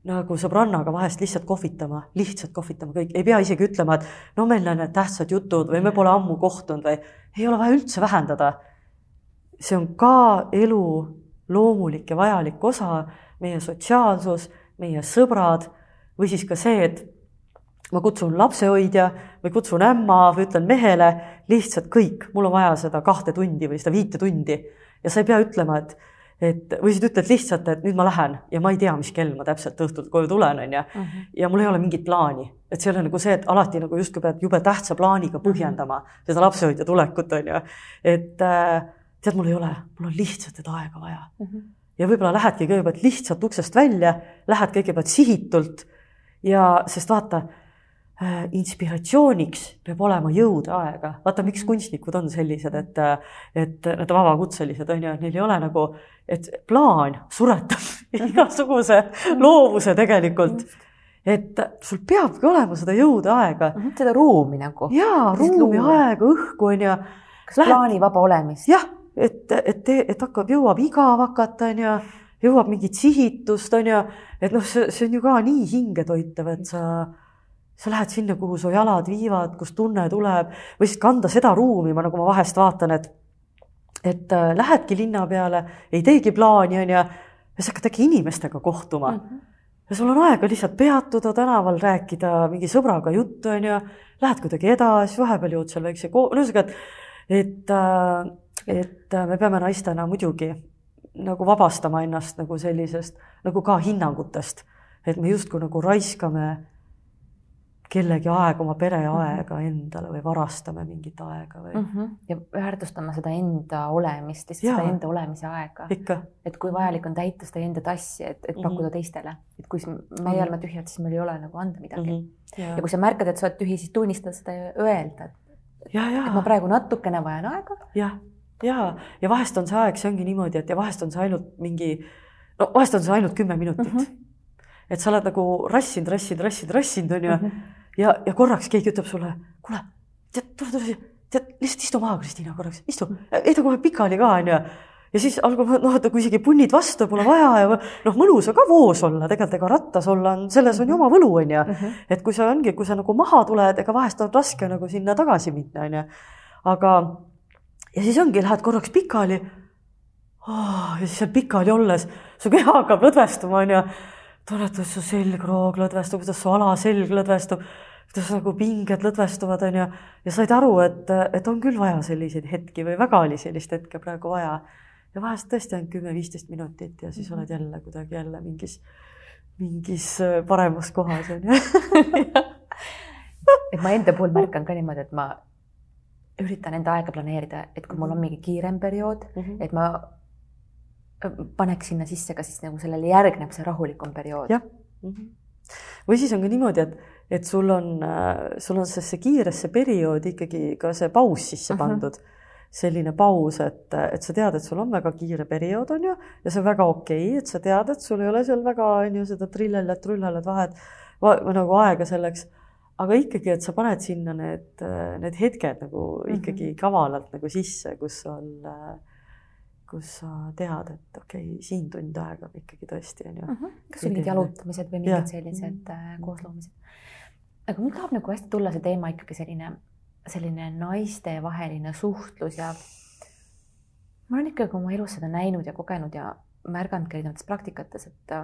nagu sõbrannaga vahest lihtsalt kohvitama, lihtsalt kohvitama kõik, ei pea isegi ütlema, et no meil on need tähtsad jutud või me pole ammu kohtunud või ei ole vaja üldse vähendada. see on ka elu loomulik ja vajalik osa, meie sotsiaalsus, meie sõbrad või siis ka see, et ma kutsun lapsehoidja või kutsun ämma või ütlen mehele lihtsalt kõik, mul on vaja seda kahte tundi või seda viite tundi ja sa ei pea ütlema, et et või siis ütled lihtsalt, et nüüd ma lähen ja ma ei tea, mis kell ma täpselt õhtul koju tulen, on ju. Mhm. ja mul ei ole mingit plaani, et see ei ole nagu see, et alati nagu justkui pead jube tähtsa plaaniga mhm. põhjendama seda lapsehoidja tulekut, on ju. et äh, tead, mul ei ole, mul on lihtsalt seda aega vaja mm. -hmm. ja võib-olla lähedki kõigepealt lihtsalt uksest välja, lähed kõigepealt sihitult ja sest vaata inspiratsiooniks peab olema jõuda aega. vaata, miks kunstnikud on sellised, et, et nad on vabakutselised, on ju, et neil ei ole nagu, et plaan suretab igasuguse loovuse tegelikult. et sul peabki olema seda jõuda aega. Mhm, seda ruumi nagu. jaa, ruumi, aega, õhku on ju. kas Lähed... plaanivaba olemist? jah, et, et, et hakkab, jõuab igav hakata, on ju, jõuab mingit sihitust, on ju, et noh, see, see on ju ka nii hingetoitav, et sa sa lähed sinna, kuhu su jalad viivad, kus tunne tuleb või siis kanda seda ruumi, ma nagu ma vahest vaatan, et et äh, lähedki linna peale, ei teegi plaani, on ju, ja sa hakkad äkki inimestega kohtuma mm. -hmm. ja sul on aega lihtsalt peatuda tänaval, rääkida mingi sõbraga juttu, on ju, lähed kuidagi edasi, vahepeal jõuad seal väikse ko-, no ühesõnaga, et, et, äh, et äh, me peame naistena muidugi nagu vabastama ennast nagu sellisest nagu ka hinnangutest, et me justkui nagu raiskame kellegi aega, oma pere aega endale või varastame mingit aega või mm. -hmm. ja väärtustame seda enda olemist, lihtsalt Jaa, seda enda olemise aega. et kui vajalik on täita seda enda tassi, et, et pakkuda mm -hmm. teistele, et kui meie oleme tühjad, siis meil ei ole nagu anda midagi mm. -hmm. Ja. ja kui sa märkad, et sa oled tühi, siis tunnistada seda ja öelda, et, et ma praegu natukene vajan aega. jah, ja, ja vahest on see aeg, see ongi niimoodi, et ja vahest on see ainult mingi, no vahest on see ainult kümme minutit mm. -hmm et sa oled nagu rassinud, rassinud, rassinud, rassinud, on ju mm. -hmm. Ja, ja korraks keegi ütleb sulle, kuule, tead, tule, tule siia, tead, lihtsalt istu maha, Kristiina, korraks, istu, heida kohe pikali ka, on ju. ja siis algab, noh, et kui isegi punnid vastu pole vaja ja noh, mõnus on ka voos olla, tegelikult ega rattas olla on, selles on ju oma võlu, on ju. Mhm. et kui sa ongi, kui sa nagu maha tuled, ega vahest on raske nagu sinna tagasi minna, on ju. aga, ja siis ongi, lähed korraks pikali oh,. ja siis seal pikali olles su keha hakkab lõdvestuma, on tunned, kuidas su selgroog lõdvestub, kuidas su alaselg lõdvestub. kuidas nagu pinged lõdvestuvad, on ju, ja said aru, et, et on küll vaja selliseid hetki või väga oli sellist hetke praegu vaja. ja vahest tõesti ainult kümme-viisteist minutit ja siis oled jälle kuidagi jälle mingis, mingis paremas kohas, on ju et ma enda puhul märkan ka niimoodi, et ma üritan enda aega planeerida, et kui mul on mhm. mingi kiirem periood mm, -hmm. et ma paneks sinna sisse ka siis nagu sellele järgneb see rahulikum periood. jah mm -hmm.. või siis on ka niimoodi, et, et sul on, sul on sellesse kiiresse perioodi ikkagi ka see paus sisse pandud uh. -huh selline paus, et, et sa tead, et sul on väga kiire periood, on ju, ja see on väga okei okay,, et sa tead, et sul ei ole seal väga, on ju, seda trillellat-rullelat vahet va, nagu aega selleks aga ikkagi, et sa paned sinna need, need hetked nagu mm -hmm. ikkagi kavalalt nagu sisse, kus sul, kus sa tead, et okei okay,, siin tund aega ikkagi tõesti on ju mm. -hmm. kas mingid jalutamised või mingid ja. sellised mm -hmm. koosloomised? aga mul tahab nagu hästi tulla see teema ikkagi selline, selline naistevaheline suhtlus ja ma olen ikkagi oma elus seda näinud ja kogenud ja märganud ka erinevates praktikates, et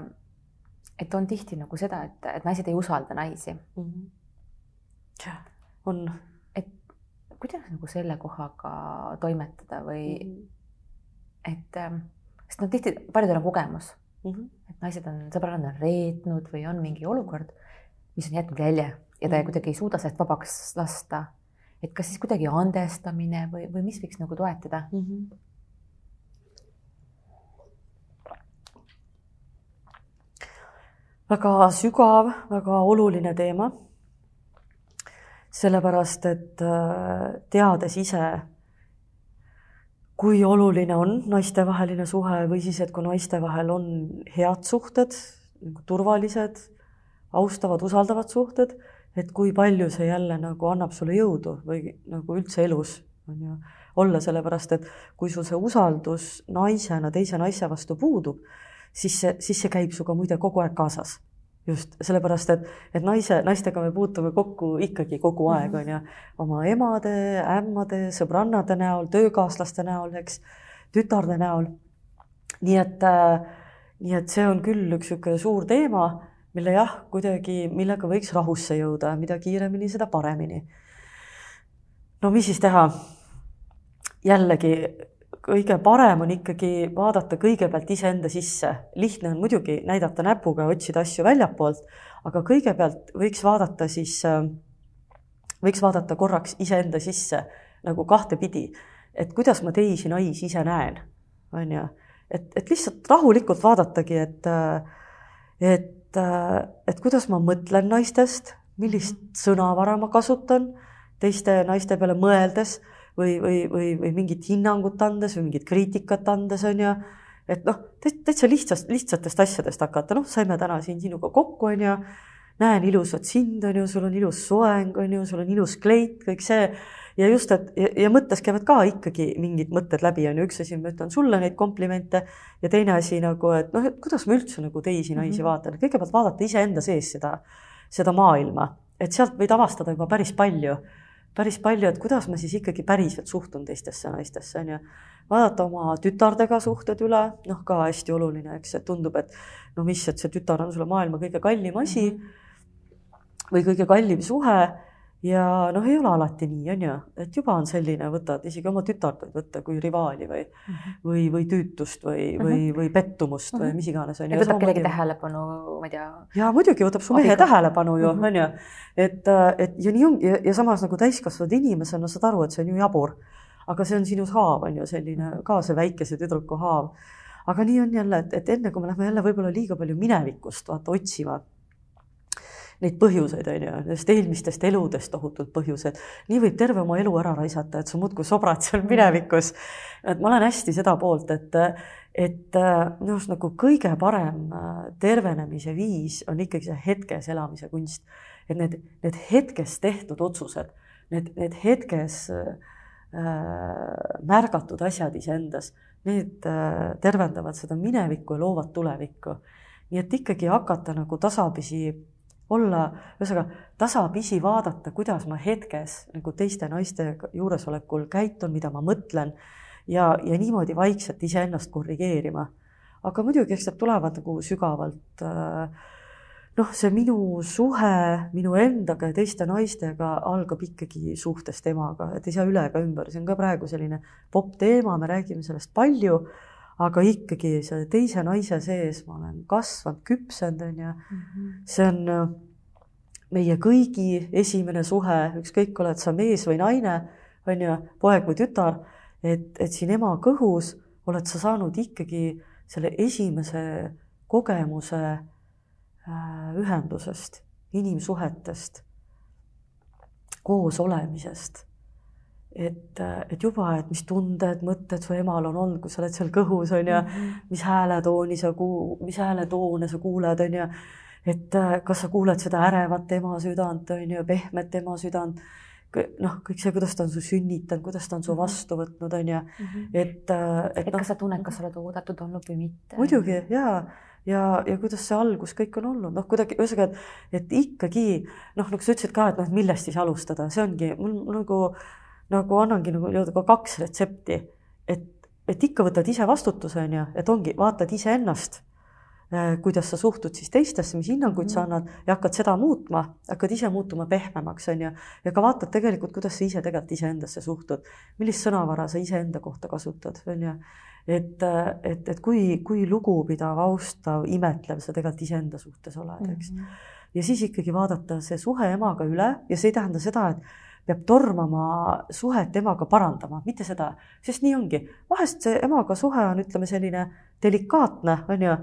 et on tihti nagu seda, et, et naised ei usalda naisi mm. -hmm on. et kuidas nagu selle kohaga toimetada või mm -hmm. Et, ähm, sest noh, tihti paljudel on kogemus mm, -hmm. et naised on, sõbrannad on reetnud või on mingi olukord, mis on jätnud jälje ja ta mm -hmm. kuidagi ei suuda sellest vabaks lasta. et kas siis kuidagi andestamine või, või mis võiks nagu toetada mm? -hmm. väga sügav, väga oluline teema sellepärast et äh, teades ise, kui oluline on naistevaheline suhe või siis, et kui naiste vahel on head suhted, nagu turvalised, austavad, usaldavad suhted, et kui palju see jälle nagu annab sulle jõudu või nagu üldse elus on ju olla, sellepärast et kui sul see usaldus naisena teise naise vastu puudub, siis see, siis see käib sinuga muide kogu aeg kaasas just sellepärast, et, et naise, naistega me puutume kokku ikkagi kogu aeg, mhm. on ju, oma emade, ämmade, sõbrannade näol, töökaaslaste näol, eks, tütarde näol. nii et äh,, nii et see on küll üks niisugune suur teema, mille jah, kuidagi, millega võiks rahusse jõuda, mida kiiremini, seda paremini. no mis siis teha? jällegi kõige parem on ikkagi vaadata kõigepealt iseenda sisse. lihtne on muidugi näidata näpuga otsida asju väljapoolt, aga kõigepealt võiks vaadata siis, äh, võiks vaadata korraks iseenda sisse nagu kahtepidi, et kuidas ma teisi naisi ise näen, on ju. et, et lihtsalt rahulikult vaadatagi, et, äh, et, äh, et kuidas ma mõtlen naistest, millist sõnavara ma kasutan teiste naiste peale mõeldes või, või, või, või mingit hinnangut andes või mingit kriitikat andes, on ju. et noh, täitsa lihtsast, lihtsatest asjadest hakata, noh, saime täna siin sinuga kokku, on ju. näen ilusat sind, on ju, sul on ilus soeng, on ju, sul on ilus kleit, kõik see ja just, et ja, ja mõttes käivad ka ikkagi mingid mõtted läbi, on ju, üks asi, ma ütlen sulle neid komplimente ja teine asi nagu, et noh, et kuidas ma üldse nagu teisi naisi mm -hmm. vaatan, kõigepealt vaadata iseenda sees seda, seda maailma, et sealt võid avastada juba päris palju päris palju, et kuidas ma siis ikkagi päriselt suhtun teistesse naistesse, on ju. vaadata oma tütardega suhted üle, noh, ka hästi oluline, eks, et tundub, et no mis, et see tütar on sulle maailma kõige kallim asi -hmm. või kõige kallim suhe ja noh, ei ole alati nii, on ju, et juba on selline, võtad isegi oma tütart võid võtta kui rivaali või mm, -hmm. või, või tüütust või mm, -hmm. või, või pettumust mm -hmm. või mhm. mis iganes. ja võtab kellegi tähelepanu, ma ei tea. ja muidugi võtab su mehe tähelepanu ju -hmm. on ju, et, et ja nii on ja, ja samas nagu täiskasvanud inimesena saad aru, et see on ju jabur. aga see on sinus haav, on ju selline ka see väikese tüdruku haav. aga nii on jälle, et, et enne kui me lähme jälle võib-olla liiga palju minevikust vaata otsima neid põhjuseid, on ju, nendest eelmistest eludest tohutud põhjused. nii võib terve oma elu ära raisata, et sa muudkui sobrad seal minevikus. et ma olen hästi seda poolt, et, et minu arust nagu kõige parem äh, tervenemise viis on ikkagi see hetkes elamise kunst. et need, need hetkes tehtud otsused, need, need hetkes äh, märgatud asjad iseendas, need äh, tervendavad seda minevikku ja loovad tulevikku. nii et ikkagi hakata nagu tasapisi olla, ühesõnaga tasapisi vaadata, kuidas ma hetkes nagu teiste naiste juuresolekul käitun, mida ma mõtlen ja, ja niimoodi vaikselt iseennast korrigeerima. aga muidugi, eks need tulevad nagu sügavalt äh, noh, see minu suhe minu endaga ja teiste naistega algab ikkagi suhtest emaga, et ei saa üle ega ümber, see on ka praegu selline popp teema, me räägime sellest palju, aga ikkagi see teise naise sees ma olen kasvanud, küpsenud, on ju. Mhm. see on äh, meie kõigi esimene suhe, ükskõik, oled sa mees või naine, on ju, poeg või tütar, et, et siin ema kõhus oled sa saanud ikkagi selle esimese kogemuse Äh, ühendusest, inimsuhetest, koos olemisest. Et, et juba, et mis tunded, mõtted su emal on olnud, kui sa oled seal kõhus, on ju -hmm. mis hääletooni sa kuu-, mis hääletoone sa kuuled, on ju, et kas sa kuuled seda ärevat ema südant, on ju, pehmet ema südant noh, kõik see, kuidas ta on su sünnitanud, kuidas ta on su mhm. vastu võtnud, on ju, mhm. et, et, et kas sa tunned, kas sa oled oodatud olnud või mitte? muidugi jaa ja, ja kuidas see algus kõik on olnud, noh, kuidagi ühesõnaga, et, et ikkagi noh, nagu sa ütlesid ka, et noh, millest siis alustada, see ongi mul nagu, nagu annangi nagu nii-öelda ka kaks retsepti, et, et ikka võtad ise vastutuse, on ju, et ongi, vaatad iseennast äh, kuidas sa suhtud siis teistesse, mis hinnanguid mm sa mhm. annad ja hakkad seda muutma, hakkad ise muutuma pehmemaks, on ju, ja ka vaatad tegelikult, kuidas sa ise tegelikult iseendasse suhtud, millist sõnavara sa iseenda kohta kasutad, on ju et, et, et kui, kui lugupidav, austav, imetlev sa tegelikult iseenda suhtes oled, eks mm. -hmm. ja siis ikkagi vaadata see suhe emaga üle ja see ei tähenda seda, et peab tormama suhet emaga parandama, mitte seda, sest nii ongi. vahest see emaga suhe on, ütleme, selline delikaatne, on ju,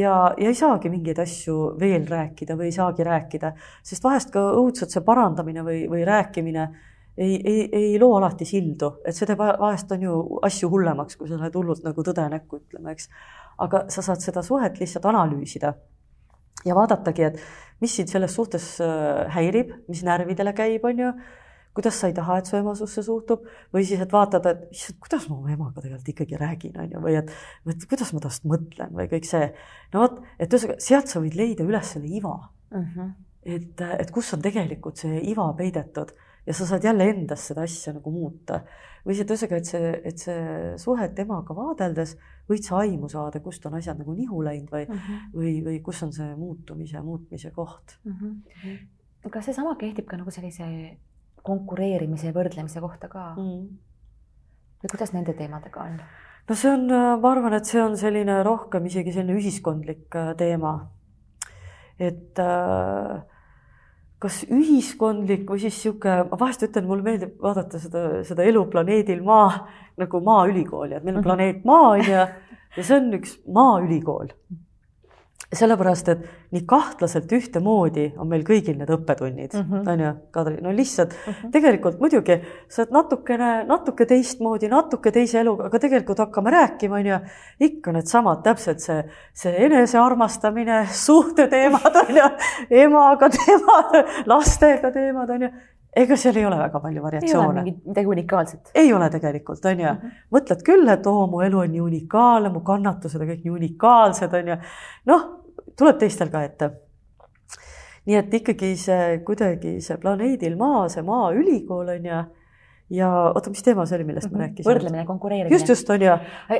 ja, ja ei saagi mingeid asju veel rääkida või ei saagi rääkida, sest vahest ka õudselt see parandamine või, või rääkimine ei, ei, ei loo alati sildu, et see teeb vahest on ju asju hullemaks, kui sa lähed hullult nagu tõde näkku ütlema, eks. aga sa saad seda suhet lihtsalt analüüsida ja vaadatagi, et mis sind selles suhtes äh, häirib, mis närvidele käib, on ju, kuidas sa ei taha, et su ema susse suhtub või siis, et vaatad, et issand, kuidas ma oma emaga tegelikult ikkagi räägin, on ju, või et, et kuidas ma tast mõtlen või kõik see. no vot, et ühesõnaga sealt sa võid leida üles selle iva mm. -hmm. et, et kus on tegelikult see iva peidetud ja sa saad jälle endas seda asja nagu muuta. või see, et ühesõnaga, et see, et see suhe temaga vaadeldes võid sa aimu saada, kust on asjad nagu nihu läinud või mm, -hmm. või, või kus on see muutumise, muutmise koht mm. -hmm. kas seesama kehtib ka nagu sellise konkureerimise ja võrdlemise kohta ka mm? või kuidas nende teemadega on? no see on, ma arvan, et see on selline rohkem isegi selline ühiskondlik äh, teema. et äh, kas ühiskondlik või siis niisugune, ma vahest ütlen, mulle meeldib vaadata seda, seda elu planeedil Maa nagu Maaülikooli, et meil on mhm. planeet Maa on ju, ja see on üks Maaülikool sellepärast, et nii kahtlaselt ühtemoodi on meil kõigil need õppetunnid mm, -hmm. on ju, Kadri, no lihtsalt mm -hmm. tegelikult muidugi sa oled natukene, natuke teistmoodi, natuke teise eluga, aga tegelikult hakkame rääkima, on ju, ikka needsamad, täpselt see, see enesearmastamine, suhteteemad on ju, emaga teemad, lastega teemad on ju ega seal ei ole väga palju variatsioone. midagi unikaalset. ei ole tegelikult, on ju mm. -hmm. mõtled küll, et oo, mu elu on nii unikaalne, mu kannatused on kõik nii unikaalsed, on ju. noh, tuleb teistel ka ette. nii et ikkagi see kuidagi see planeedil Maa, see Maaülikool on ju ja oota, mis teema see oli, millest mm -hmm. ma rääkisin? võrdlemine, konkureerimine. just, just on ju. ja,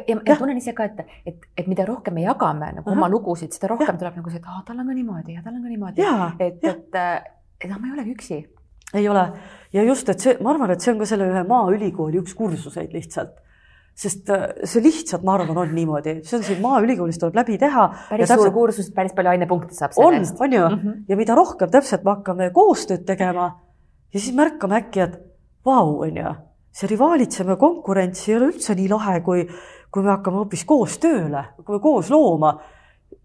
ja, ja tunnen ise ka, et, et, et mida rohkem me jagame nagu Aha. oma lugusid, seda rohkem ja. tuleb nagu see, et aa, tal on ka niimoodi ja tal on ka niimoodi. et, et, et noh, ma ei olegi üksi ei ole ja just, et see, ma arvan, et see on ka selle ühe Maaülikooli üks kursuseid lihtsalt sest äh, see lihtsalt, ma arvan, on niimoodi, see on siin Maaülikoolis tuleb läbi teha. päris suur täpselt... kursus, päris palju ainepunkte saab selle eest. on ju mm, -hmm. ja mida rohkem täpselt me hakkame koostööd tegema ja siis märkame äkki, et vau, on ju, see rivaalitsemine, konkurents ei ole üldse nii lahe, kui, kui me hakkame hoopis koos tööle, kui me koos looma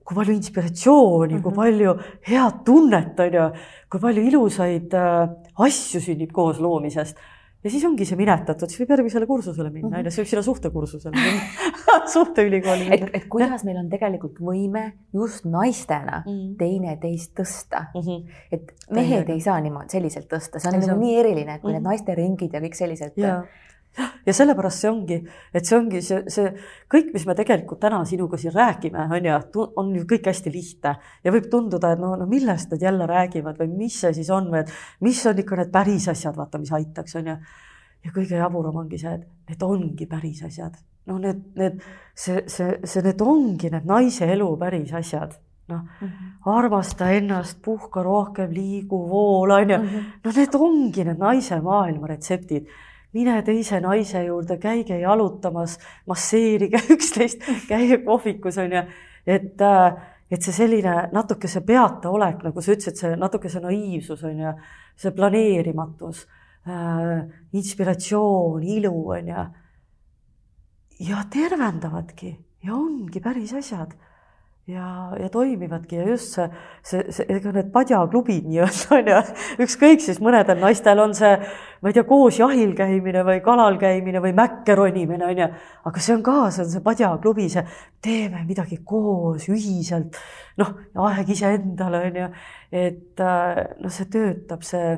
kui palju inspiratsiooni mm, -hmm. kui mhm. palju head tunnet, on ju, kui palju ilusaid äh, asju sünnib koos loomisest. ja siis ongi see minetatud, siis võib järgmisele kursusele minna, on ju, siis võib sinna suhtekursusele minna suhteülikooli minna. et, et kuidas meil on tegelikult võime just naistena mm -hmm. teineteist tõsta mm. -hmm. et mehed Täiega. ei saa niimoodi selliselt tõsta, see on nagu nii eriline, et kui mm -hmm. need mhm. naisteringid ja kõik sellised ja sellepärast see ongi, et see ongi see, see kõik, mis me tegelikult täna sinuga siin räägime, on ju, on ju kõik hästi lihtne ja võib tunduda, et no, no millest nad jälle räägivad või mis see siis on või et mis on ikka need päris asjad, vaata, mis aitaks, on ju. ja kõige jaburam ongi see, et need ongi päris asjad, no need, need, see, see, see, need ongi need naise elu päris asjad noh mm -hmm., armasta ennast, puhka rohkem, liigu, vool, on ju. -hmm. no need ongi need naise maailma retseptid. Mine teise naise juurde, käige jalutamas, masseerige üksteist, käige kohvikus, on ju, et äh, et see selline natuke see peataolek, nagu sa ütlesid, see natuke see naiivsus on ju, see planeerimatus äh,, inspiratsioon, ilu on ju. ja tervendavadki ja ongi päris asjad ja, ja toimivadki ja just see, see, see, ega need padjaklubid nii-öelda on ju, ükskõik siis mõnedel naistel on see, ma ei tea, koos jahil käimine või kalal käimine või mäkke ronimine on ju, aga see on ka, see on see padjaklubi, see teeme midagi koos, ühiselt, noh, aeg iseendale on ju, et äh, noh, see töötab, see,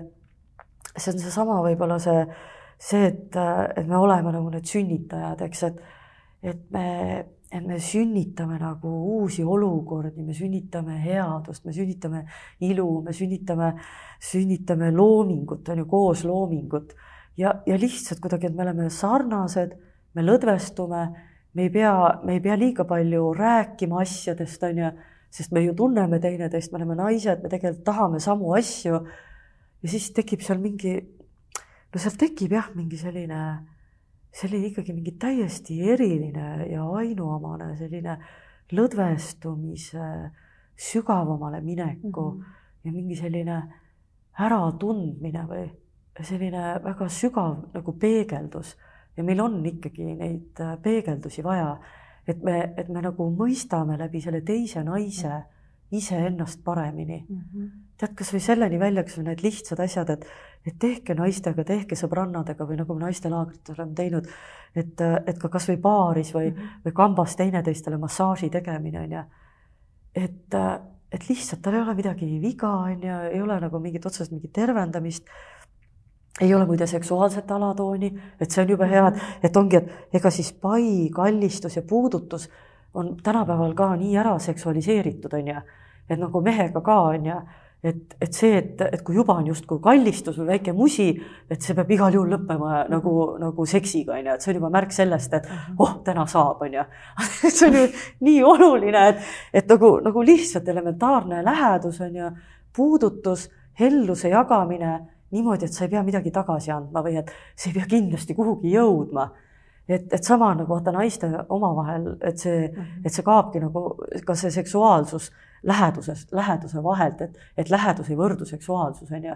see on seesama võib-olla see, see, et, et me oleme nagu need sünnitajad, eks, et, et me et me sünnitame nagu uusi olukordi, me sünnitame headust, me sünnitame ilu, me sünnitame, sünnitame loomingut, on ju, koos loomingut. ja, ja lihtsalt kuidagi, et me oleme sarnased, me lõdvestume, me ei pea, me ei pea liiga palju rääkima asjadest, on ju, sest me ju tunneme teineteist, me oleme naised, me tegelikult tahame samu asju. ja siis tekib seal mingi, no seal tekib jah, mingi selline see oli ikkagi mingi täiesti eriline ja ainuomane selline lõdvestumise, sügavamale mineku mm -hmm. ja mingi selline äratundmine või selline väga sügav nagu peegeldus ja meil on ikkagi neid äh, peegeldusi vaja, et me, et me nagu mõistame läbi selle teise naise -hmm iseennast paremini mm. -hmm. tead, kasvõi selleni välja, kas või need lihtsad asjad, et, et tehke naistega, tehke sõbrannadega või nagu me naistelaagrites oleme teinud, et, et ka kasvõi baaris või mm, -hmm. või kambas teineteistele massaaži tegemine on ju. et, et lihtsalt tal ei ole midagi viga, on ju, ei ole nagu mingit otseselt mingit tervendamist ei ole muide seksuaalset alatooni, et see on jube hea, et ongi, et ega siis pai, kallistus ja puudutus on tänapäeval ka nii ära seksualiseeritud, on ju et nagu mehega ka on ju, et, et see, et, et kui juba on justkui kallistus või väike musi, et see peab igal juhul lõppema nagu, nagu seksiga on ju, et see on juba märk sellest, et mhm. oh, täna saab, on ju. see on ju nii oluline, et, et nagu, nagu lihtsalt elementaarne lähedus on ju, puudutus, helluse jagamine niimoodi, et sa ei pea midagi tagasi andma või et see ei pea kindlasti kuhugi jõudma et, et sama nagu vaata naiste omavahel, et see, mhm. et see kaabki nagu ka see seksuaalsus lähedusest, läheduse vahelt, et, et lähedus ei võrdu seksuaalsus, on ju.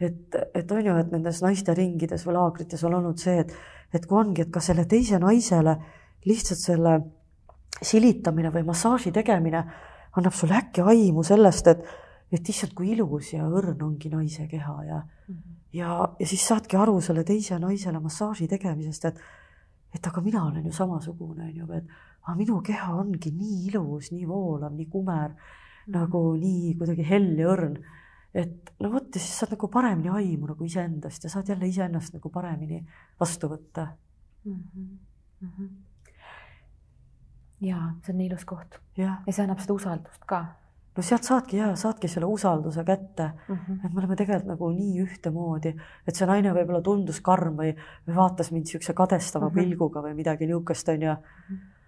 et, et on ju, et nendes naiste ringides või laagrites on olnud see, et, et kui ongi, et ka selle teise naisele lihtsalt selle silitamine või massaaži tegemine annab sulle äkki aimu sellest, et, et issand, kui ilus ja õrn ongi naise keha ja mm, -hmm. ja, ja siis saadki aru selle teise naisele massaaži tegemisest, et, et aga mina olen ju samasugune, on ju, et aga minu keha ongi nii ilus, nii voolav, nii kumer nagu nii kuidagi hell ja õrn. et no vot ja siis saad nagu paremini aimu nagu iseendast ja saad jälle iseennast nagu paremini vastu võtta mm. -hmm. Mm -hmm. ja see on nii ilus koht. ja see annab seda usaldust ka. no sealt saadki ja saadki selle usalduse kätte mm, -hmm. et me oleme tegelikult nagu nii ühtemoodi, et see naine võib-olla tundus karm või, või vaatas mind niisuguse kadestava mm -hmm. pilguga või midagi niisugust onju mm. -hmm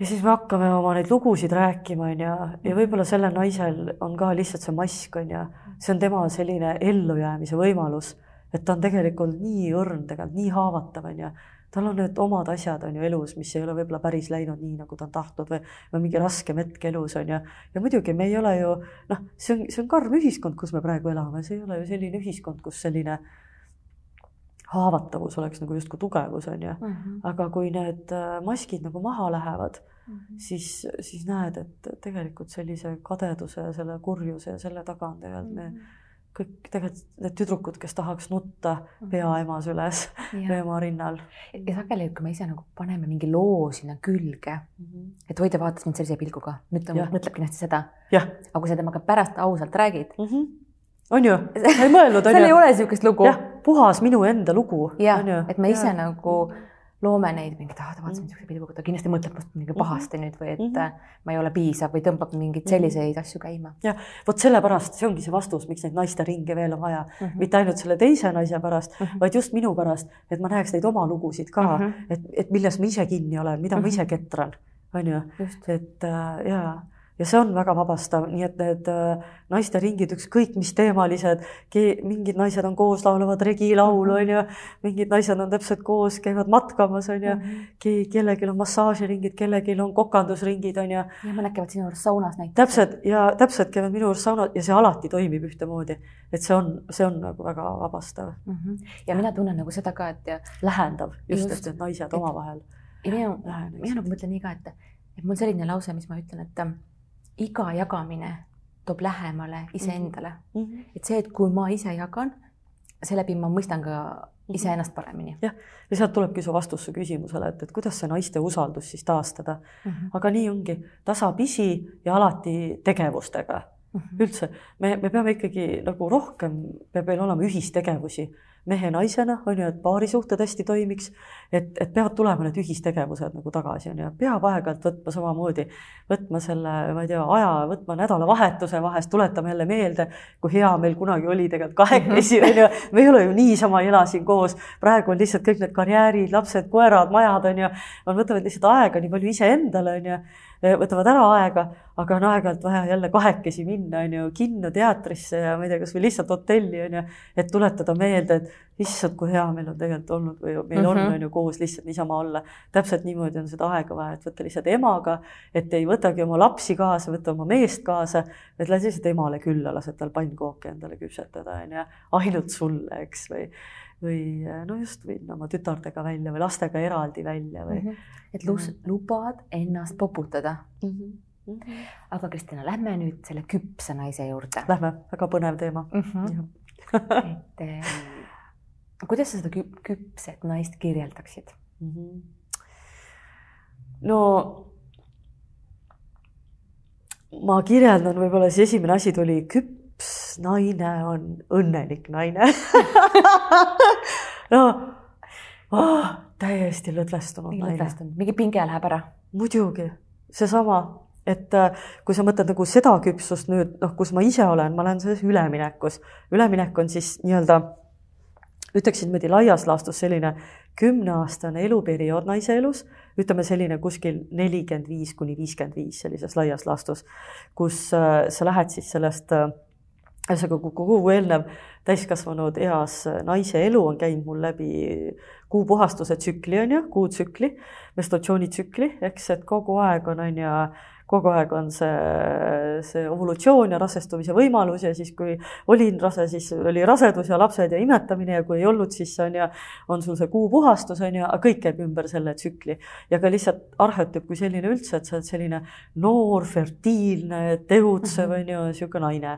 ja siis me hakkame oma neid lugusid rääkima, on ju, ja võib-olla sellel naisel on ka lihtsalt see mask, on ju, see on tema selline ellujäämise võimalus, et ta on tegelikult nii õrn, tegelikult nii haavatav, on ju. tal on need omad asjad, on ju, elus, mis ei ole võib-olla päris läinud nii, nagu ta on tahtnud või, või mingi raskem hetk elus, on ju. ja muidugi me ei ole ju, noh, see on, see on karm ühiskond, kus me praegu elame, see ei ole ju selline ühiskond, kus selline haavatavus oleks nagu justkui tugevus, on ju. Mhm. aga kui need äh, maskid nagu maha lähevad mm, -hmm. siis, siis näed, et tegelikult sellise kadeduse ja selle kurjuse ja selle taga on tegelikult me mm -hmm. kõik tegelikult need tüdrukud, kes tahaks nutta mhm. pea ema süles või ema rinnal. ja sageli, kui me ise nagu paneme mingi loo sinna külge mm, -hmm. et Hoidja vaatas mind sellise pilguga, nüüd ta mõtleb kindlasti seda. aga kui sa temaga pärast ausalt räägid mm, -hmm on ju, sa ei mõelnud, on ju. seal ei ole niisugust lugu. jah, puhas minu enda lugu. jah, et me ise ja. nagu loome neid mingit, ah ta vaatas mind niisuguse pilguga, ta kindlasti mõtleb must mingi mhm. pahasti nüüd või et mm -hmm. ma ei ole piisav või tõmbab mingeid mhm. selliseid asju käima. jah, vot sellepärast, see ongi see vastus, miks neid naiste ringe veel on vaja mm, -hmm. mitte ainult selle teise naise pärast mm, -hmm. vaid just minu pärast, et ma näeks neid oma lugusid ka mm, -hmm. et, et milles ma ise kinni olen, mida mm -hmm. ma ise ketran, on ju, et äh, jaa ja see on väga vabastav, nii et need äh, naisteringid, ükskõik mis teemalised, mingid naised on koos, laulavad regilaulu, on ju, mingid naised on täpselt koos, käivad matkamas, on ju, mhm. kellelgi on massaažiringid, kellelgi on kokandusringid, on ju. ja mõned käivad sinu juures saunas näiteks. täpselt ja täpselt käivad minu juures saunas ja see alati toimib ühtemoodi, et see on, see on nagu väga vabastav mm. -hmm. ja mina tunnen nagu seda ka, et. lähendav just, just, et need naised omavahel. ja mina, mina nagu mõtlen nii ka, et, et mul selline lause, mis ma ütlen, et iga jagamine toob lähemale iseendale mm. -hmm. et see, et kui ma ise jagan, seeläbi ma mõistan ka mhm. iseennast paremini. jah, ja sealt tulebki su vastus su küsimusele, et, et kuidas see naiste usaldus siis taastada mm. -hmm. aga nii ongi, tasapisi ja alati tegevustega mm. -hmm. üldse, me, me peame ikkagi nagu rohkem, peab meil olema ühistegevusi mehe-naisena, on ju, et paarisuhted hästi toimiks, et, et peavad tulema need ühistegevused nagu tagasi, on ju, peab aeg-ajalt võtma samamoodi, võtma selle, ma ei tea, aja, võtma nädalavahetuse vahest, tuletama jälle meelde, kui hea meil kunagi oli tegelikult kahekesi, on ju, me ei ole ju niisama ei ela siin koos, praegu on lihtsalt kõik need karjäärid, lapsed, koerad, majad, on ju, on, võtavad lihtsalt aega nii palju iseendale, on ju võtavad ära aega, aga on aeg-ajalt vaja jälle kahekesi minna, on ju, kinno, teatrisse ja ma ei tea, kasvõi lihtsalt hotelli, on ju, et tuletada meelde, et issand, kui hea meil on tegelikult olnud või meil on, mhm. on ju, koos lihtsalt niisama olla. täpselt niimoodi on seda aega vaja, et võtta lihtsalt emaga, et ei võtagi oma lapsi kaasa, võta oma meest kaasa, et lähed lihtsalt emale külla, lased tal pannkooki endale küpsetada, on ju, ainult sulle, eks, või või no just minna oma tütardega välja või lastega eraldi välja või mm. -hmm. et lus-, lubad ennast poputada mm. -hmm. Mm -hmm. aga Kristina, lähme nüüd selle küpse naise juurde. Lähme, väga põnev teema mm. -hmm. et eh, kuidas sa seda küp küpset naist kirjeldaksid mm? -hmm. no ma kirjeldan, võib-olla siis esimene asi tuli küpp küps naine on õnnelik naine no oh, täiesti lõdvestunud naine. mingi pinge läheb ära. muidugi, seesama, et äh, kui sa mõtled nagu seda küpsust nüüd, noh, kus ma ise olen, ma olen selles üleminekus. üleminek on siis nii-öelda, ütleksin niimoodi laias laastus selline kümneaastane eluperiood naise elus, ütleme selline kuskil nelikümmend viis kuni viiskümmend viis sellises laias laastus, kus äh, sa lähed siis sellest äh, ühesõnaga kogu eelnev täiskasvanud eas naise elu on käinud mul läbi kuupuhastuse tsükli, on ju, kuutsükli, menstruatsioonitsükli, eks, et kogu aeg on, on ju, kogu aeg on see, see ovulutsioon ja rasestumise võimalus ja siis, kui olin rase, siis oli rasedus ja lapsed ja imetamine ja kui ei olnud, siis on ju, on sul see kuupuhastus, on ju, aga kõik käib ümber selle tsükli. ja ka lihtsalt arhetüüp kui selline üldse, et sa oled selline noor, fertiilne, tegutsev, on ju, niisugune naine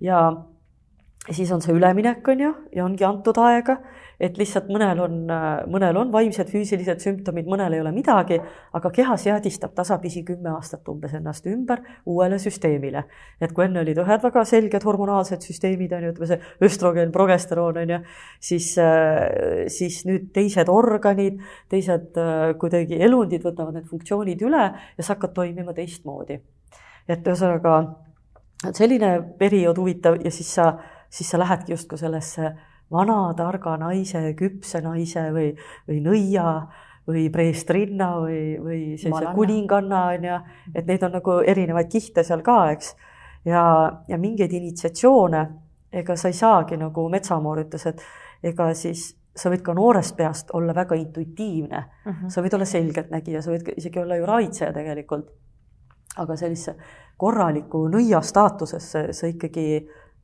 ja siis on see üleminek, on ju, ja ongi antud aega, et lihtsalt mõnel on, mõnel on vaimsed, füüsilised sümptomid, mõnel ei ole midagi, aga keha seadistab tasapisi kümme aastat umbes ennast ümber uuele süsteemile. et kui enne olid ühed väga selged hormonaalsed süsteemid, on ju, ütleme see östrogen, progesteroon, on ju, siis, siis nüüd teised organid, teised kuidagi elundid võtavad need funktsioonid üle ja sa hakkad toimima teistmoodi. et ühesõnaga selline periood huvitav ja siis sa, siis sa lähedki justkui sellesse vana targa naise, küpse naise või, või nõia või preestrinna või, või sellise kuninganna on ju, et neid on nagu erinevaid kihte seal ka, eks. ja, ja mingeid initsiatsioone, ega sa ei saagi nagu Metsamoor ütles, et ega siis sa võid ka noorest peast olla väga intuitiivne mm, -hmm. sa võid olla selgeltnägija, sa võid isegi olla ju raitseja tegelikult. aga sellise korralikku nõia staatusesse sa ikkagi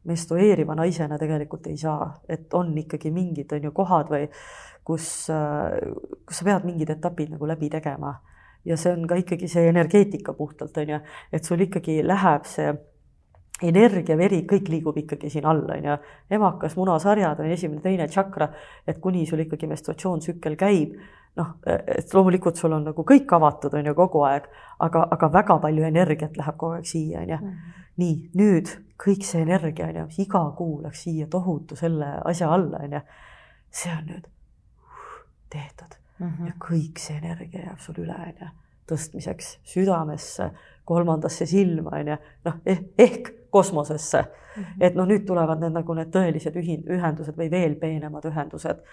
menstrueeriva naisena tegelikult ei saa, et on ikkagi mingid, on ju, kohad või kus, kus sa pead mingid etapid nagu läbi tegema. ja see on ka ikkagi see energeetika puhtalt, on ju, et sul ikkagi läheb see energia, veri, kõik liigub ikkagi siin all, on ju. emakas, munasarjad on esimene, teine tšakra, et kuni sul ikkagi menstruatsioonsükkel käib, noh, et loomulikult sul on nagu kõik avatud, on ju, kogu aeg, aga, aga väga palju energiat läheb kogu aeg siia, on ju. Mhm. nii, nüüd kõik see energia, on ju, iga kuu läks siia tohutu selle asja alla, on ju. see on nüüd tehtud mm -hmm. ja kõik see energia jääb sul üle, on ju, tõstmiseks südamesse, kolmandasse silma, on ju, noh eh, ehk kosmosesse. -hmm. et noh, nüüd tulevad need nagu need tõelised ühin-, ühendused või veel peenemad ühendused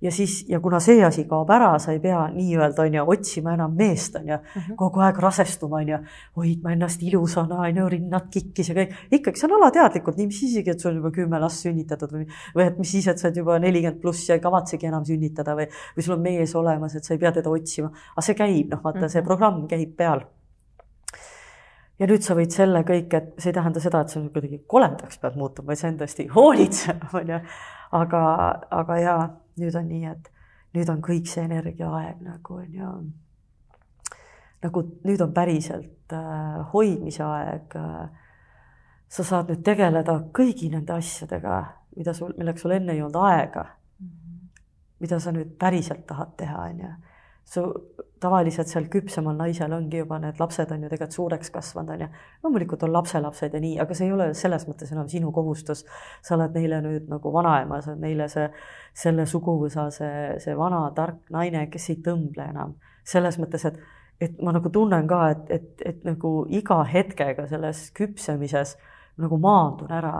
ja siis, ja kuna see asi kaob ära, sa ei pea nii-öelda on ju otsima enam meest on ju mm, -hmm. kogu aeg rasestuma on ju, hoidma ennast ilusana on ju, rinnad kikkis ja kõik, ikkagi see on alateadlikult, nii mis isegi, et sul on juba kümme last sünnitatud või, või et mis siis, et sa oled juba nelikümmend pluss ja ei kavatsegi enam sünnitada või, või sul on mees olemas, et sa ei pea teda otsima, aga see käib, noh, vaata mm -hmm. see mhm. programm käib peal ja nüüd sa võid selle kõik, et see ei tähenda seda, et sa kuidagi koledaks pead muutuma, vaid see on tõesti hoolitsema, on ju. aga, aga jaa, nüüd on nii, et nüüd on kõik see energiaaeg nagu on ju, nagu nüüd on päriselt äh, hoidmise aeg äh,. sa saad nüüd tegeleda kõigi nende asjadega, mida sul, milleks sul enne ei olnud aega mm. -hmm. mida sa nüüd päriselt tahad teha, on ju su tavaliselt seal küpsemal naisel ongi juba need lapsed on ju tegelikult suureks kasvanud, on ju. loomulikult on lapselapsed ja nii, aga see ei ole selles mõttes enam sinu kohustus. sa oled neile nüüd nagu vanaema, sa oled neile see, selle suguvõsa, see, see vana tark naine, kes ei tõmble enam. selles mõttes, et, et ma nagu tunnen ka, et, et, et nagu iga hetkega selles küpsemises nagu maandun ära.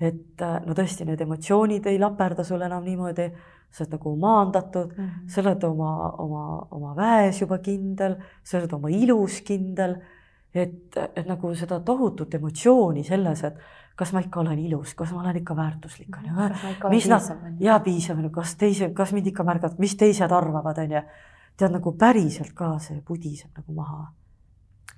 et no tõesti, need emotsioonid ei laperda sul enam niimoodi sa oled nagu maandatud mm, -hmm. sa oled oma, oma, oma väes juba kindel, sa oled oma ilus kindel. et, et nagu seda tohutut emotsiooni selles, et kas ma ikka olen ilus, kas ma olen ikka väärtuslik, on ju. mis nad, ja piisav, kas teise, kas mind ikka märgavad, mis teised arvavad, on ju. tead nagu päriselt ka see pudiseb nagu maha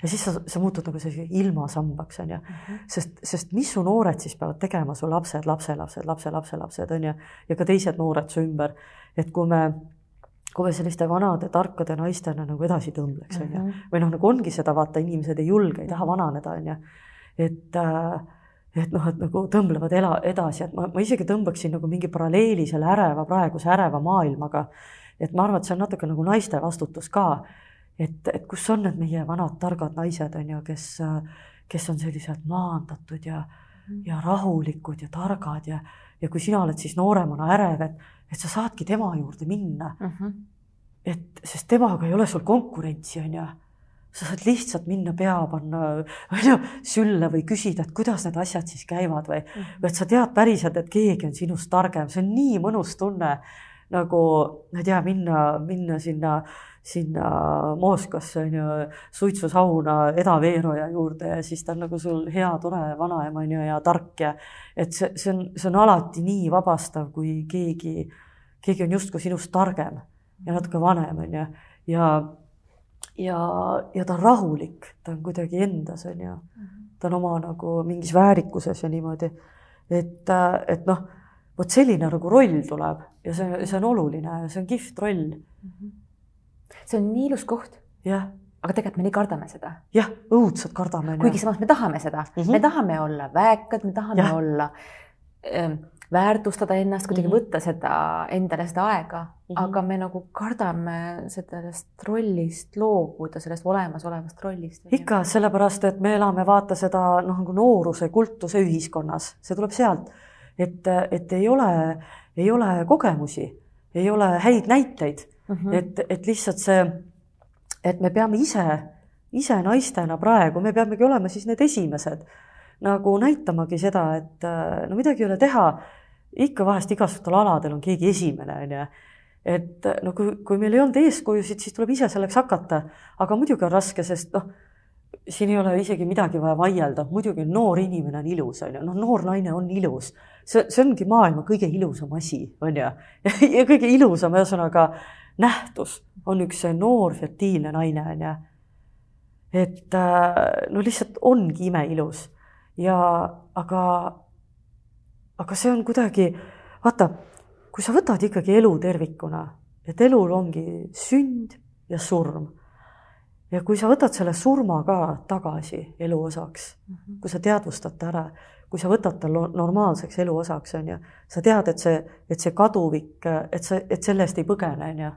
ja siis sa, sa muutud nagu sellise ilmasambaks, on ju. -hmm. sest, sest mis su noored siis peavad tegema, su lapsed, lapselapsed, lapselapselapsed, on ju, ja ka teised noored su ümber. et kui me, kui me selliste vanade tarkade naistena nagu edasi tõmbleks, on ju, mhm. või noh, nagu ongi seda, vaata, inimesed ei julge, ei taha mhm. vananeda, on ju. et äh, et noh, et nagu tõmblevad ela, edasi, et ma, ma isegi tõmbaksin nagu mingi paralleeli selle äreva, praeguse äreva maailmaga. et ma arvan, et see on natuke nagu naiste vastutus ka et, et kus on need meie vanad targad naised, on ju, kes, kes on sellised maandatud ja, mhm. ja rahulikud ja targad ja, ja kui sina oled siis nooremana ärev, et, et sa saadki tema juurde minna mm. -hmm. et, sest temaga ei ole sul konkurentsi, on ju sa saad lihtsalt minna pea panna, on ju, sülle või küsida, et kuidas need asjad siis käivad või mm, -hmm. või et sa tead päriselt, et keegi on sinust targem, see on nii mõnus tunne nagu, ma ei tea, minna, minna sinna sinna Moskvasse on ju suitsusauna edaveeroja juurde ja siis ta on nagu sul hea, tore vanaema on ju ja tark ja et see, see on, see on alati nii vabastav, kui keegi, keegi on justkui sinust targem ja natuke vanem on ju ja ja, ja ta on rahulik, ta on kuidagi endas on ju, ta on oma nagu mingis väärikuses ja niimoodi, et, et noh, vot selline nagu roll tuleb ja see, see on oluline ja see on kihvt roll. Mm. -hmm see on nii ilus koht. jah aga tegelikult me nii kardame seda. jah, õudselt kardame. kuigi samas me tahame seda mm, -hmm. me tahame olla väekad, me tahame ja. olla ähm,, väärtustada ennast, kuidagi mm -hmm. võtta seda endale seda aega mm, -hmm. aga me nagu kardame sellest rollist loobuda, sellest olemasolevast rollist. ikka, sellepärast et me elame vaata seda noh, nagu nooruse kultuse ühiskonnas, see tuleb sealt, et, et ei ole, ei ole kogemusi, ei ole häid näiteid mm. -hmm. et, et lihtsalt see, et me peame ise, ise naistena praegu, me peamegi olema siis need esimesed nagu näitamagi seda, et no midagi ei ole teha. ikka vahest igasugustel aladel on keegi esimene, on ju et no kui, kui meil ei olnud eeskujusid, siis tuleb ise selleks hakata, aga muidugi on raske, sest noh, siin ei ole isegi midagi vaja vaielda, muidugi noor inimene on ilus, on ju, noh, noor naine on ilus. see, see ongi maailma kõige ilusam asi, on ju, ja kõige ilusam, ühesõnaga nähtus on üks noor fertiilne naine, on ju. et äh, no lihtsalt ongi imeilus ja aga, aga see on kuidagi, vaata, kui sa võtad ikkagi elu tervikuna, et elul ongi sünd ja surm. ja kui sa võtad selle surma ka tagasi elu osaks mm, -hmm. kui sa teadvustad ta ära, kui sa võtad ta normaalseks elu osaks, on ju, sa tead, et see, et see kaduvik, et sa, et sellest ei põgene, on ju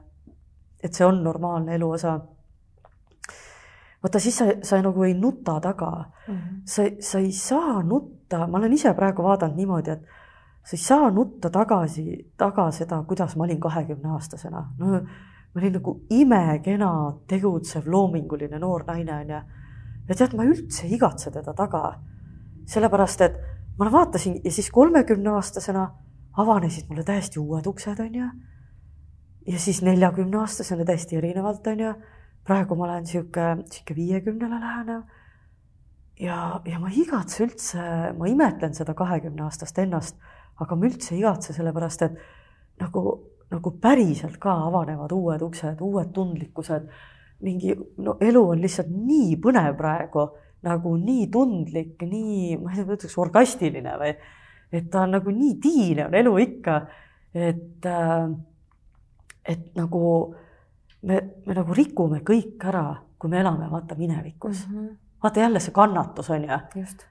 et see on normaalne elu osa. vaata, siis sa, sa nagu ei nuta taga mm. -hmm. sa, sa ei saa nutta, ma olen ise praegu vaadanud niimoodi, et sa ei saa nutta tagasi, taga seda, kuidas ma olin kahekümne aastasena. no ma olin nagu imekena, tegutsev, loominguline noor naine, onju. ja tead, ma üldse ei igatse teda taga. sellepärast, et ma vaatasin ja siis kolmekümne aastasena avanesid mulle täiesti uued uksed, onju ja siis neljakümneaastasena täiesti erinevalt, on ju. praegu ma olen niisugune, niisugune viiekümnele lähenev. ja, ja ma ei igatse üldse, ma imetlen seda kahekümne aastast ennast, aga ma üldse ei igatse, sellepärast et nagu, nagu päriselt ka avanevad uued uksed, uued tundlikkused. mingi, no elu on lihtsalt nii põnev praegu, nagu nii tundlik, nii, ma ei tea, ma ütleks orgastiline või, et ta on nagu nii tiine on elu ikka, et äh, et nagu me, me nagu rikume kõik ära, kui me elame vaata minevikus mm. -hmm. vaata jälle see kannatus on ju. just.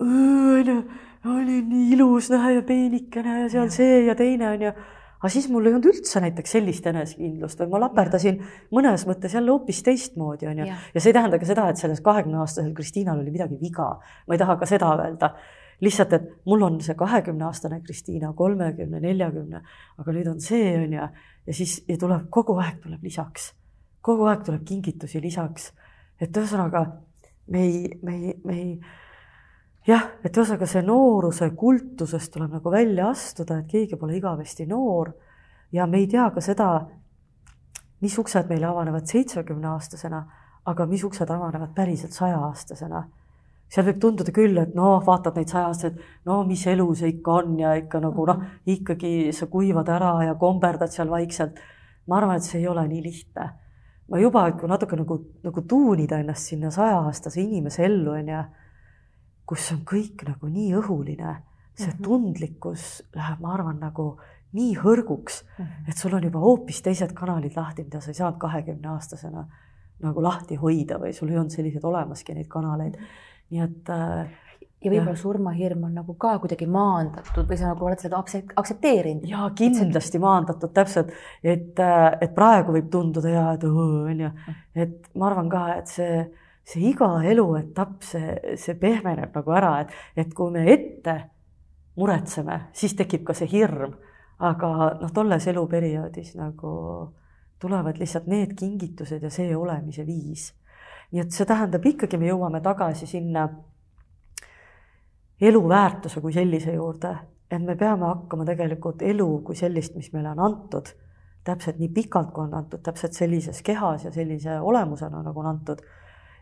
onju, oli nii ilus näha ja peenikene ja seal ja. see ja teine on ju. aga siis mul ei olnud üldse näiteks sellist enesekindlust või ma laperdasin ja. mõnes mõttes jälle hoopis teistmoodi onju. ja see ei tähenda ka seda, et selles kahekümne aastasel Kristiinal oli midagi viga, ma ei taha ka seda öelda lihtsalt, et mul on see kahekümneaastane Kristiina, kolmekümne, neljakümne, aga nüüd on see, on ju, ja siis ja tuleb kogu aeg tuleb lisaks, kogu aeg tuleb kingitusi lisaks. et ühesõnaga me ei, me ei, me ei jah, et ühesõnaga see nooruse kultusest tuleb nagu välja astuda, et keegi pole igavesti noor ja me ei tea ka seda, mis uksed meile avanevad seitsmekümne aastasena, aga mis uksed avanevad päriselt saja aastasena seal võib tunduda küll, et noh, vaatad neid sajaastaseid, no mis elu see ikka on ja ikka nagu noh, ikkagi sa kuivad ära ja komberdad seal vaikselt. ma arvan, et see ei ole nii lihtne. ma juba kui natuke nagu, nagu tuunida ennast sinna sajaaastase inimese ellu onju, kus on kõik nagu nii õhuline, see mhm. tundlikkus läheb, ma arvan, nagu nii hõrguks, mhm. et sul on juba hoopis teised kanalid lahti, mida sa ei saanud kahekümne aastasena nagu lahti hoida või sul ei olnud selliseid olemaski neid kanaleid mhm nii et äh, ja võib-olla surmahirm on nagu ka kuidagi maandatud või sa nagu oled seda aktsepteerinud? ja kindlasti maandatud täpselt, et, äh, et praegu võib tunduda ja et on ju, et ma arvan ka, et see, see iga eluetapp, see, see pehmeneb nagu ära, et, et kui me ette muretseme, siis tekib ka see hirm, aga noh, tolles eluperioodis nagu tulevad lihtsalt need kingitused ja see olemise viis nii et see tähendab ikkagi, me jõuame tagasi sinna eluväärtuse kui sellise juurde, et me peame hakkama tegelikult elu kui sellist, mis meile on antud, täpselt nii pikalt, kui on antud, täpselt sellises kehas ja sellise olemusena, nagu on antud,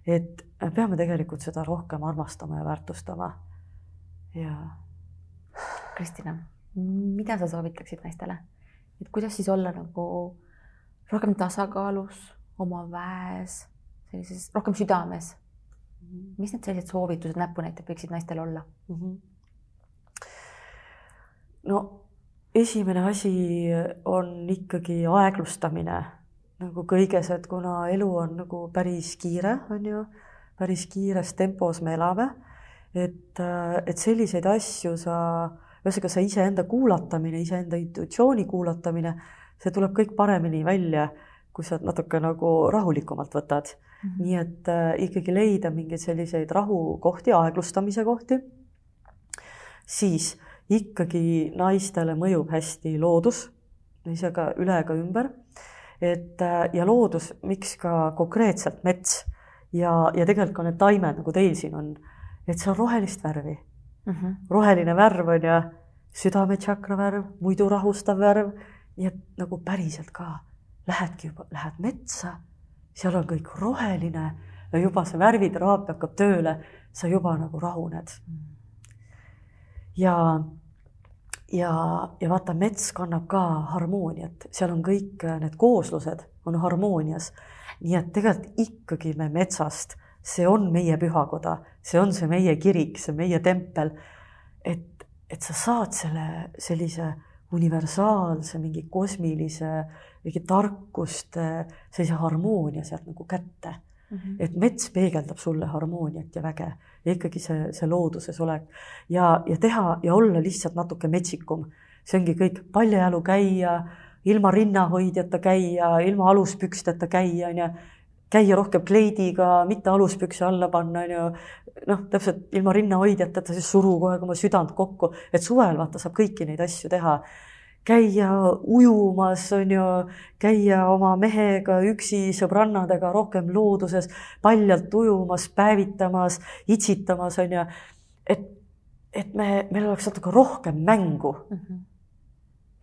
et me peame tegelikult seda rohkem armastama ja väärtustama. ja. Kristina, mida sa soovitaksid naistele, et kuidas siis olla nagu rohkem tasakaalus oma väes sellises rohkem südames mm. -hmm. mis need sellised soovitused, näpunäited võiksid naistel olla mm? -hmm. no esimene asi on ikkagi aeglustamine nagu kõiges, et kuna elu on nagu päris kiire, on ju, päris kiires tempos me elame, et, et selliseid asju sa, ühesõnaga see iseenda kuulatamine, iseenda intuitsiooni kuulatamine, see tuleb kõik paremini välja, kui sa natuke nagu rahulikumalt võtad Mm -hmm. nii et äh, ikkagi leida mingeid selliseid rahukohti, aeglustamise kohti. siis ikkagi naistele mõjub hästi loodus, ise ka üle ega ümber. et äh, ja loodus, miks ka konkreetselt mets ja, ja tegelikult ka need taimed, nagu teil siin on, et see on rohelist värvi mm. -hmm. roheline värv on ju südametšakra värv, muidu rahustav värv, nii et nagu päriselt ka lähedki juba, lähed metsa seal on kõik roheline ja juba see värviteraapia hakkab tööle, sa juba nagu rahuned. ja, ja, ja vaata, mets kannab ka harmooniat, seal on kõik need kooslused on harmoonias. nii et tegelikult ikkagi me metsast, see on meie pühakoda, see on see meie kirik, see meie tempel. et, et sa saad selle sellise universaalse mingi kosmilise mingi tarkust, sellise harmoonia sealt nagu kätte mm. -hmm. et mets peegeldab sulle harmooniat ja väge ja ikkagi see, see looduses olek ja, ja teha ja olla lihtsalt natuke metsikum. see ongi kõik, paljajalu käia, ilma rinnahoidjata käia, ilma aluspüksteta käia, on ju käia rohkem kleidiga, mitte aluspükse alla panna, on ju. noh, täpselt ilma rinnahoidjateta, siis suru aeg oma südant kokku, et suvel vaata saab kõiki neid asju teha. Käia ujumas, on ju, käia oma mehega üksi, sõbrannadega rohkem looduses, paljalt ujumas, päevitamas, itsitamas, on ju. et, et me, meil oleks natuke rohkem mängu mm. -hmm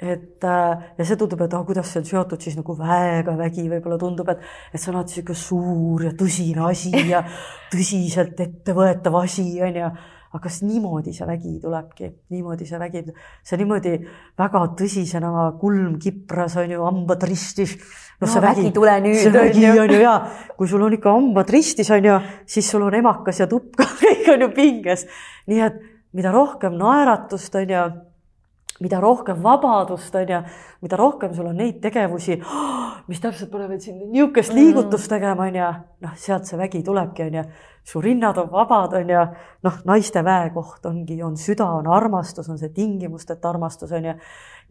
et äh, ja see tundub, et ah, kuidas see on seotud siis nagu väega, vägi võib-olla tundub, et, et see on alati niisugune suur ja tõsine asi ja tõsiselt ettevõetav asi on ju aga kas niimoodi see vägi tulebki, niimoodi see vägi, see niimoodi väga tõsisena kulm kipras on ju, hambad ristis. no see vägi, vägi tule nüüd. see vägi on ju ja kui sul on ikka hambad ristis on ju, siis sul on emakas ja tupp ka, kõik on ju pinges. nii et mida rohkem naeratust on ju mida rohkem vabadust on ju, mida rohkem sul on neid tegevusi, mis täpselt panevad sind niisugust liigutust tegema, on ju, noh, sealt see vägi tulebki, on ju. su rinnad on vabad, on ju, noh, naiste väekoht ongi, on süda, on armastus, on see tingimusteta armastus, on ju.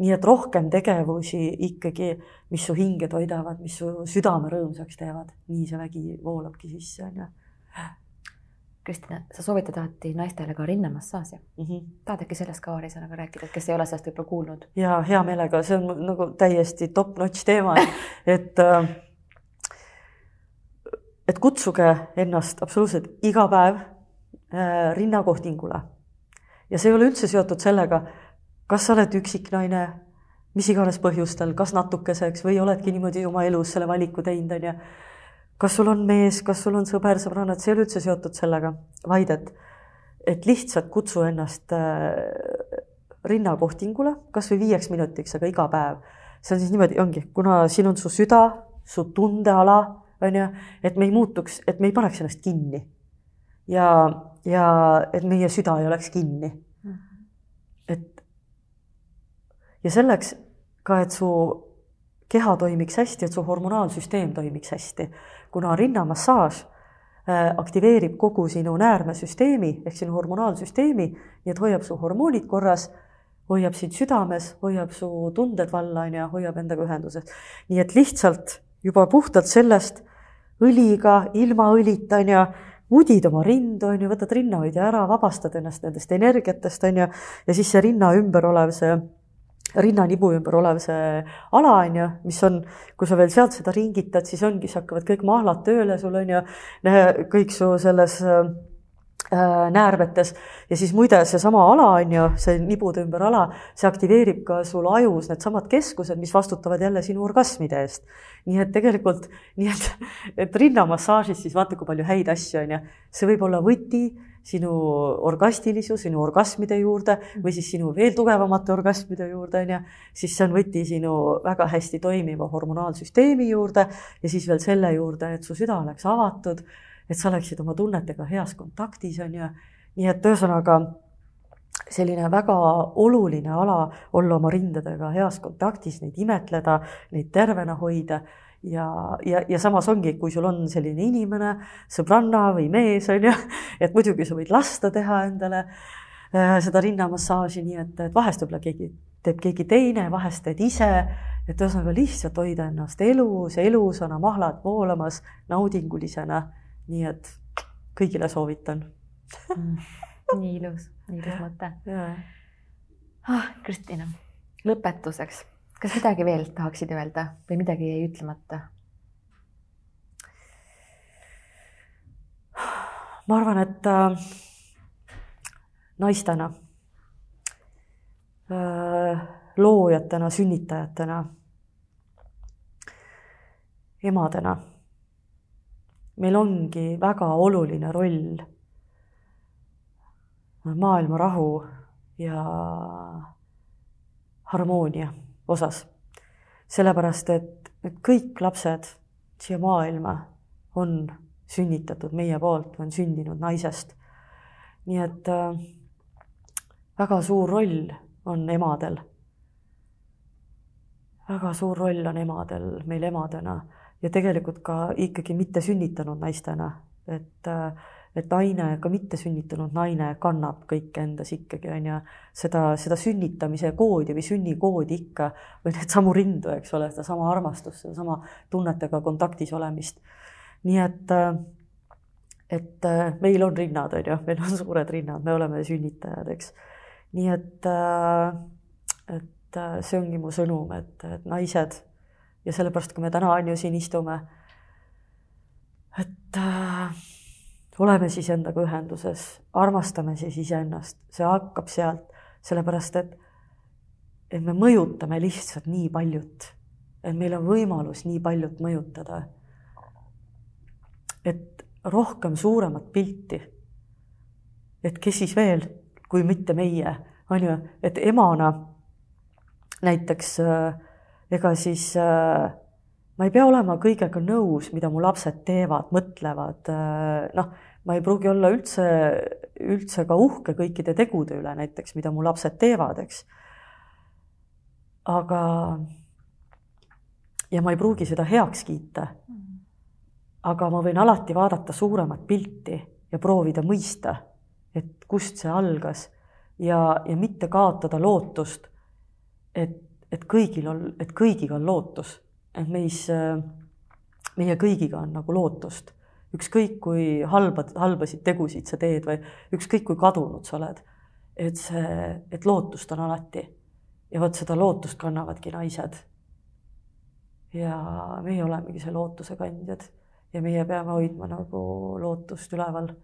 nii et rohkem tegevusi ikkagi, mis su hinge toidavad, mis su südame rõõmsaks teevad, nii see vägi voolabki sisse, on ju Kristina, sa soovitad alati naistele ka rinnamassaaži mm. -hmm. tahad äkki sellest ka paari sõnaga rääkida, et kes ei ole sellest võib-olla kuulnud? ja hea meelega, see on nagu täiesti top-notch teema, et äh, et kutsuge ennast absoluutselt iga päev äh, rinnakohtingule. ja see ei ole üldse seotud sellega, kas sa oled üksik naine, mis iganes põhjustel, kas natukeseks või oledki niimoodi oma elus selle valiku teinud, on ju kas sul on mees, kas sul on sõber, sõbrannad, see ei ole üldse seotud sellega, vaid et, et lihtsalt kutsu ennast äh, rinnakohtingule kas või viieks minutiks, aga iga päev. see on siis niimoodi, ongi, kuna siin on su süda, su tundeala, on ju, et me ei muutuks, et me ei paneks ennast kinni. ja, ja et meie süda ei oleks kinni. et ja selleks ka, et su keha toimiks hästi, et su hormonaalsüsteem toimiks hästi kuna rinnamassaaž äh, aktiveerib kogu sinu näärmesüsteemi ehk sinu hormonaalsüsteemi, nii et hoiab su hormoonid korras, hoiab sind südames, hoiab su tunded valla, on ju, hoiab endaga ühenduses. nii et lihtsalt juba puhtalt sellest õliga, ilma õlita, on ju, mudid oma rindu, on ju, võtad rinnahoidja ära, vabastad ennast nendest energiatest, on ju, ja siis see rinna ümber olev see rinnanibu ümber olev see ala on ju, mis on, kui sa veel sealt seda ringitad, siis ongi, siis hakkavad kõik mahlad tööle sul on ju, kõik su selles äh, näärmetes ja siis muide, seesama ala on ju, see nibude ümber ala, see aktiveerib ka sul ajus needsamad keskused, mis vastutavad jälle sinu orgasmide eest. nii et tegelikult, nii et, et rinnamassaažis siis vaata, kui palju häid asju on ju, see võib olla võti sinu orgastilisu, sinu orgasmide juurde või siis sinu veel tugevamate orgasmide juurde, on ju, siis see on võti sinu väga hästi toimiva hormonaalsüsteemi juurde ja siis veel selle juurde, et su süda oleks avatud, et sa oleksid oma tunnetega heas kontaktis, on ju. nii et ühesõnaga selline väga oluline ala olla oma rindadega heas kontaktis, neid imetleda, neid tervena hoida ja, ja, ja samas ongi, kui sul on selline inimene, sõbranna või mees, on ju, et muidugi sa võid lasta teha endale äh, seda rinnamassaaži, nii et, et vahest võib-olla keegi teeb keegi teine, vahest teed ise, et ühesõnaga lihtsalt hoida ennast elus, elusana, mahlad voolamas, naudingulisena. nii et kõigile soovitan. Mm, nii ilus, nii ilus mõte. ah, Kristina, lõpetuseks kas midagi veel tahaksid öelda või midagi jäi ütlemata? ma arvan, et äh, naistena äh,, loojatena, sünnitajatena, emadena, meil ongi väga oluline roll maailma rahu ja harmoonia osas. sellepärast, et, et kõik lapsed siia maailma on sünnitatud meie poolt, on sündinud naisest. nii et äh, väga suur roll on emadel. väga suur roll on emadel, meil emadena ja tegelikult ka ikkagi mitte sünnitanud naistena, et äh, et naine, ka mittesünnitanud naine kannab kõike endas ikkagi on ju, seda, seda sünnitamise koodi või sünnikoodi ikka või neid samu rindu, eks ole, sedasama armastust, sedasama tunnetega kontaktis olemist. nii et, et meil on rinnad, on ju, meil on suured rinnad, me oleme sünnitajad, eks. nii et, et see ongi mu sõnum, et, et naised ja sellepärast, kui me täna on ju siin istume, et äh, oleme siis endaga ühenduses, armastame siis iseennast, see hakkab sealt, sellepärast et, et me mõjutame lihtsalt nii paljut, et meil on võimalus nii paljut mõjutada. et rohkem suuremat pilti. et kes siis veel, kui mitte meie, on ju, et emana näiteks äh, ega siis äh, ma ei pea olema kõigega nõus, mida mu lapsed teevad, mõtlevad, äh, noh, ma ei pruugi olla üldse, üldse ka uhke kõikide tegude üle näiteks, mida mu lapsed teevad, eks. aga, ja ma ei pruugi seda heaks kiita. aga ma võin alati vaadata suuremat pilti ja proovida mõista, et kust see algas ja, ja mitte kaotada lootust, et, et kõigil on, et kõigiga on lootus, et meis, meie kõigiga on nagu lootust ükskõik kui halba, halbasid tegusid sa teed või ükskõik kui kadunud sa oled. et see, et lootust on alati. ja vot seda lootust kannavadki naised. ja meie olemegi see lootuse kandjad ja meie peame hoidma nagu lootust üleval.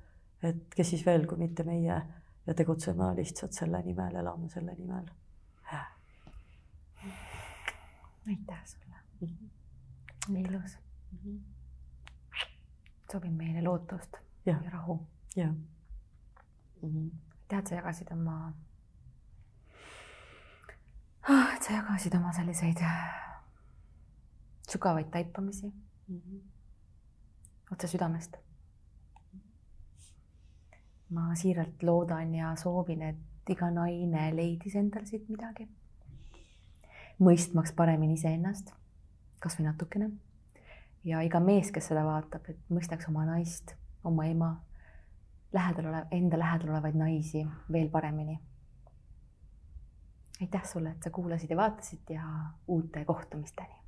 et kes siis veel, kui mitte meie ja tegutsema lihtsalt selle nimel, elama selle nimel. aitäh sulle. Nii ilus mm. -hmm sobib meile lootust ja, ja rahu. jah mm -hmm.. tead, sa jagasid oma, ah, et sa jagasid oma selliseid sügavaid taipamisi mm -hmm. otse südamest. ma siiralt loodan ja soovin, et iga naine leidis endal siit midagi. mõistmaks paremini iseennast, kasvõi natukene ja iga mees, kes seda vaatab, et mõistaks oma naist, oma ema, lähedal olev, enda lähedal olevaid naisi veel paremini. aitäh sulle, et sa kuulasid ja vaatasid ja uute kohtumisteni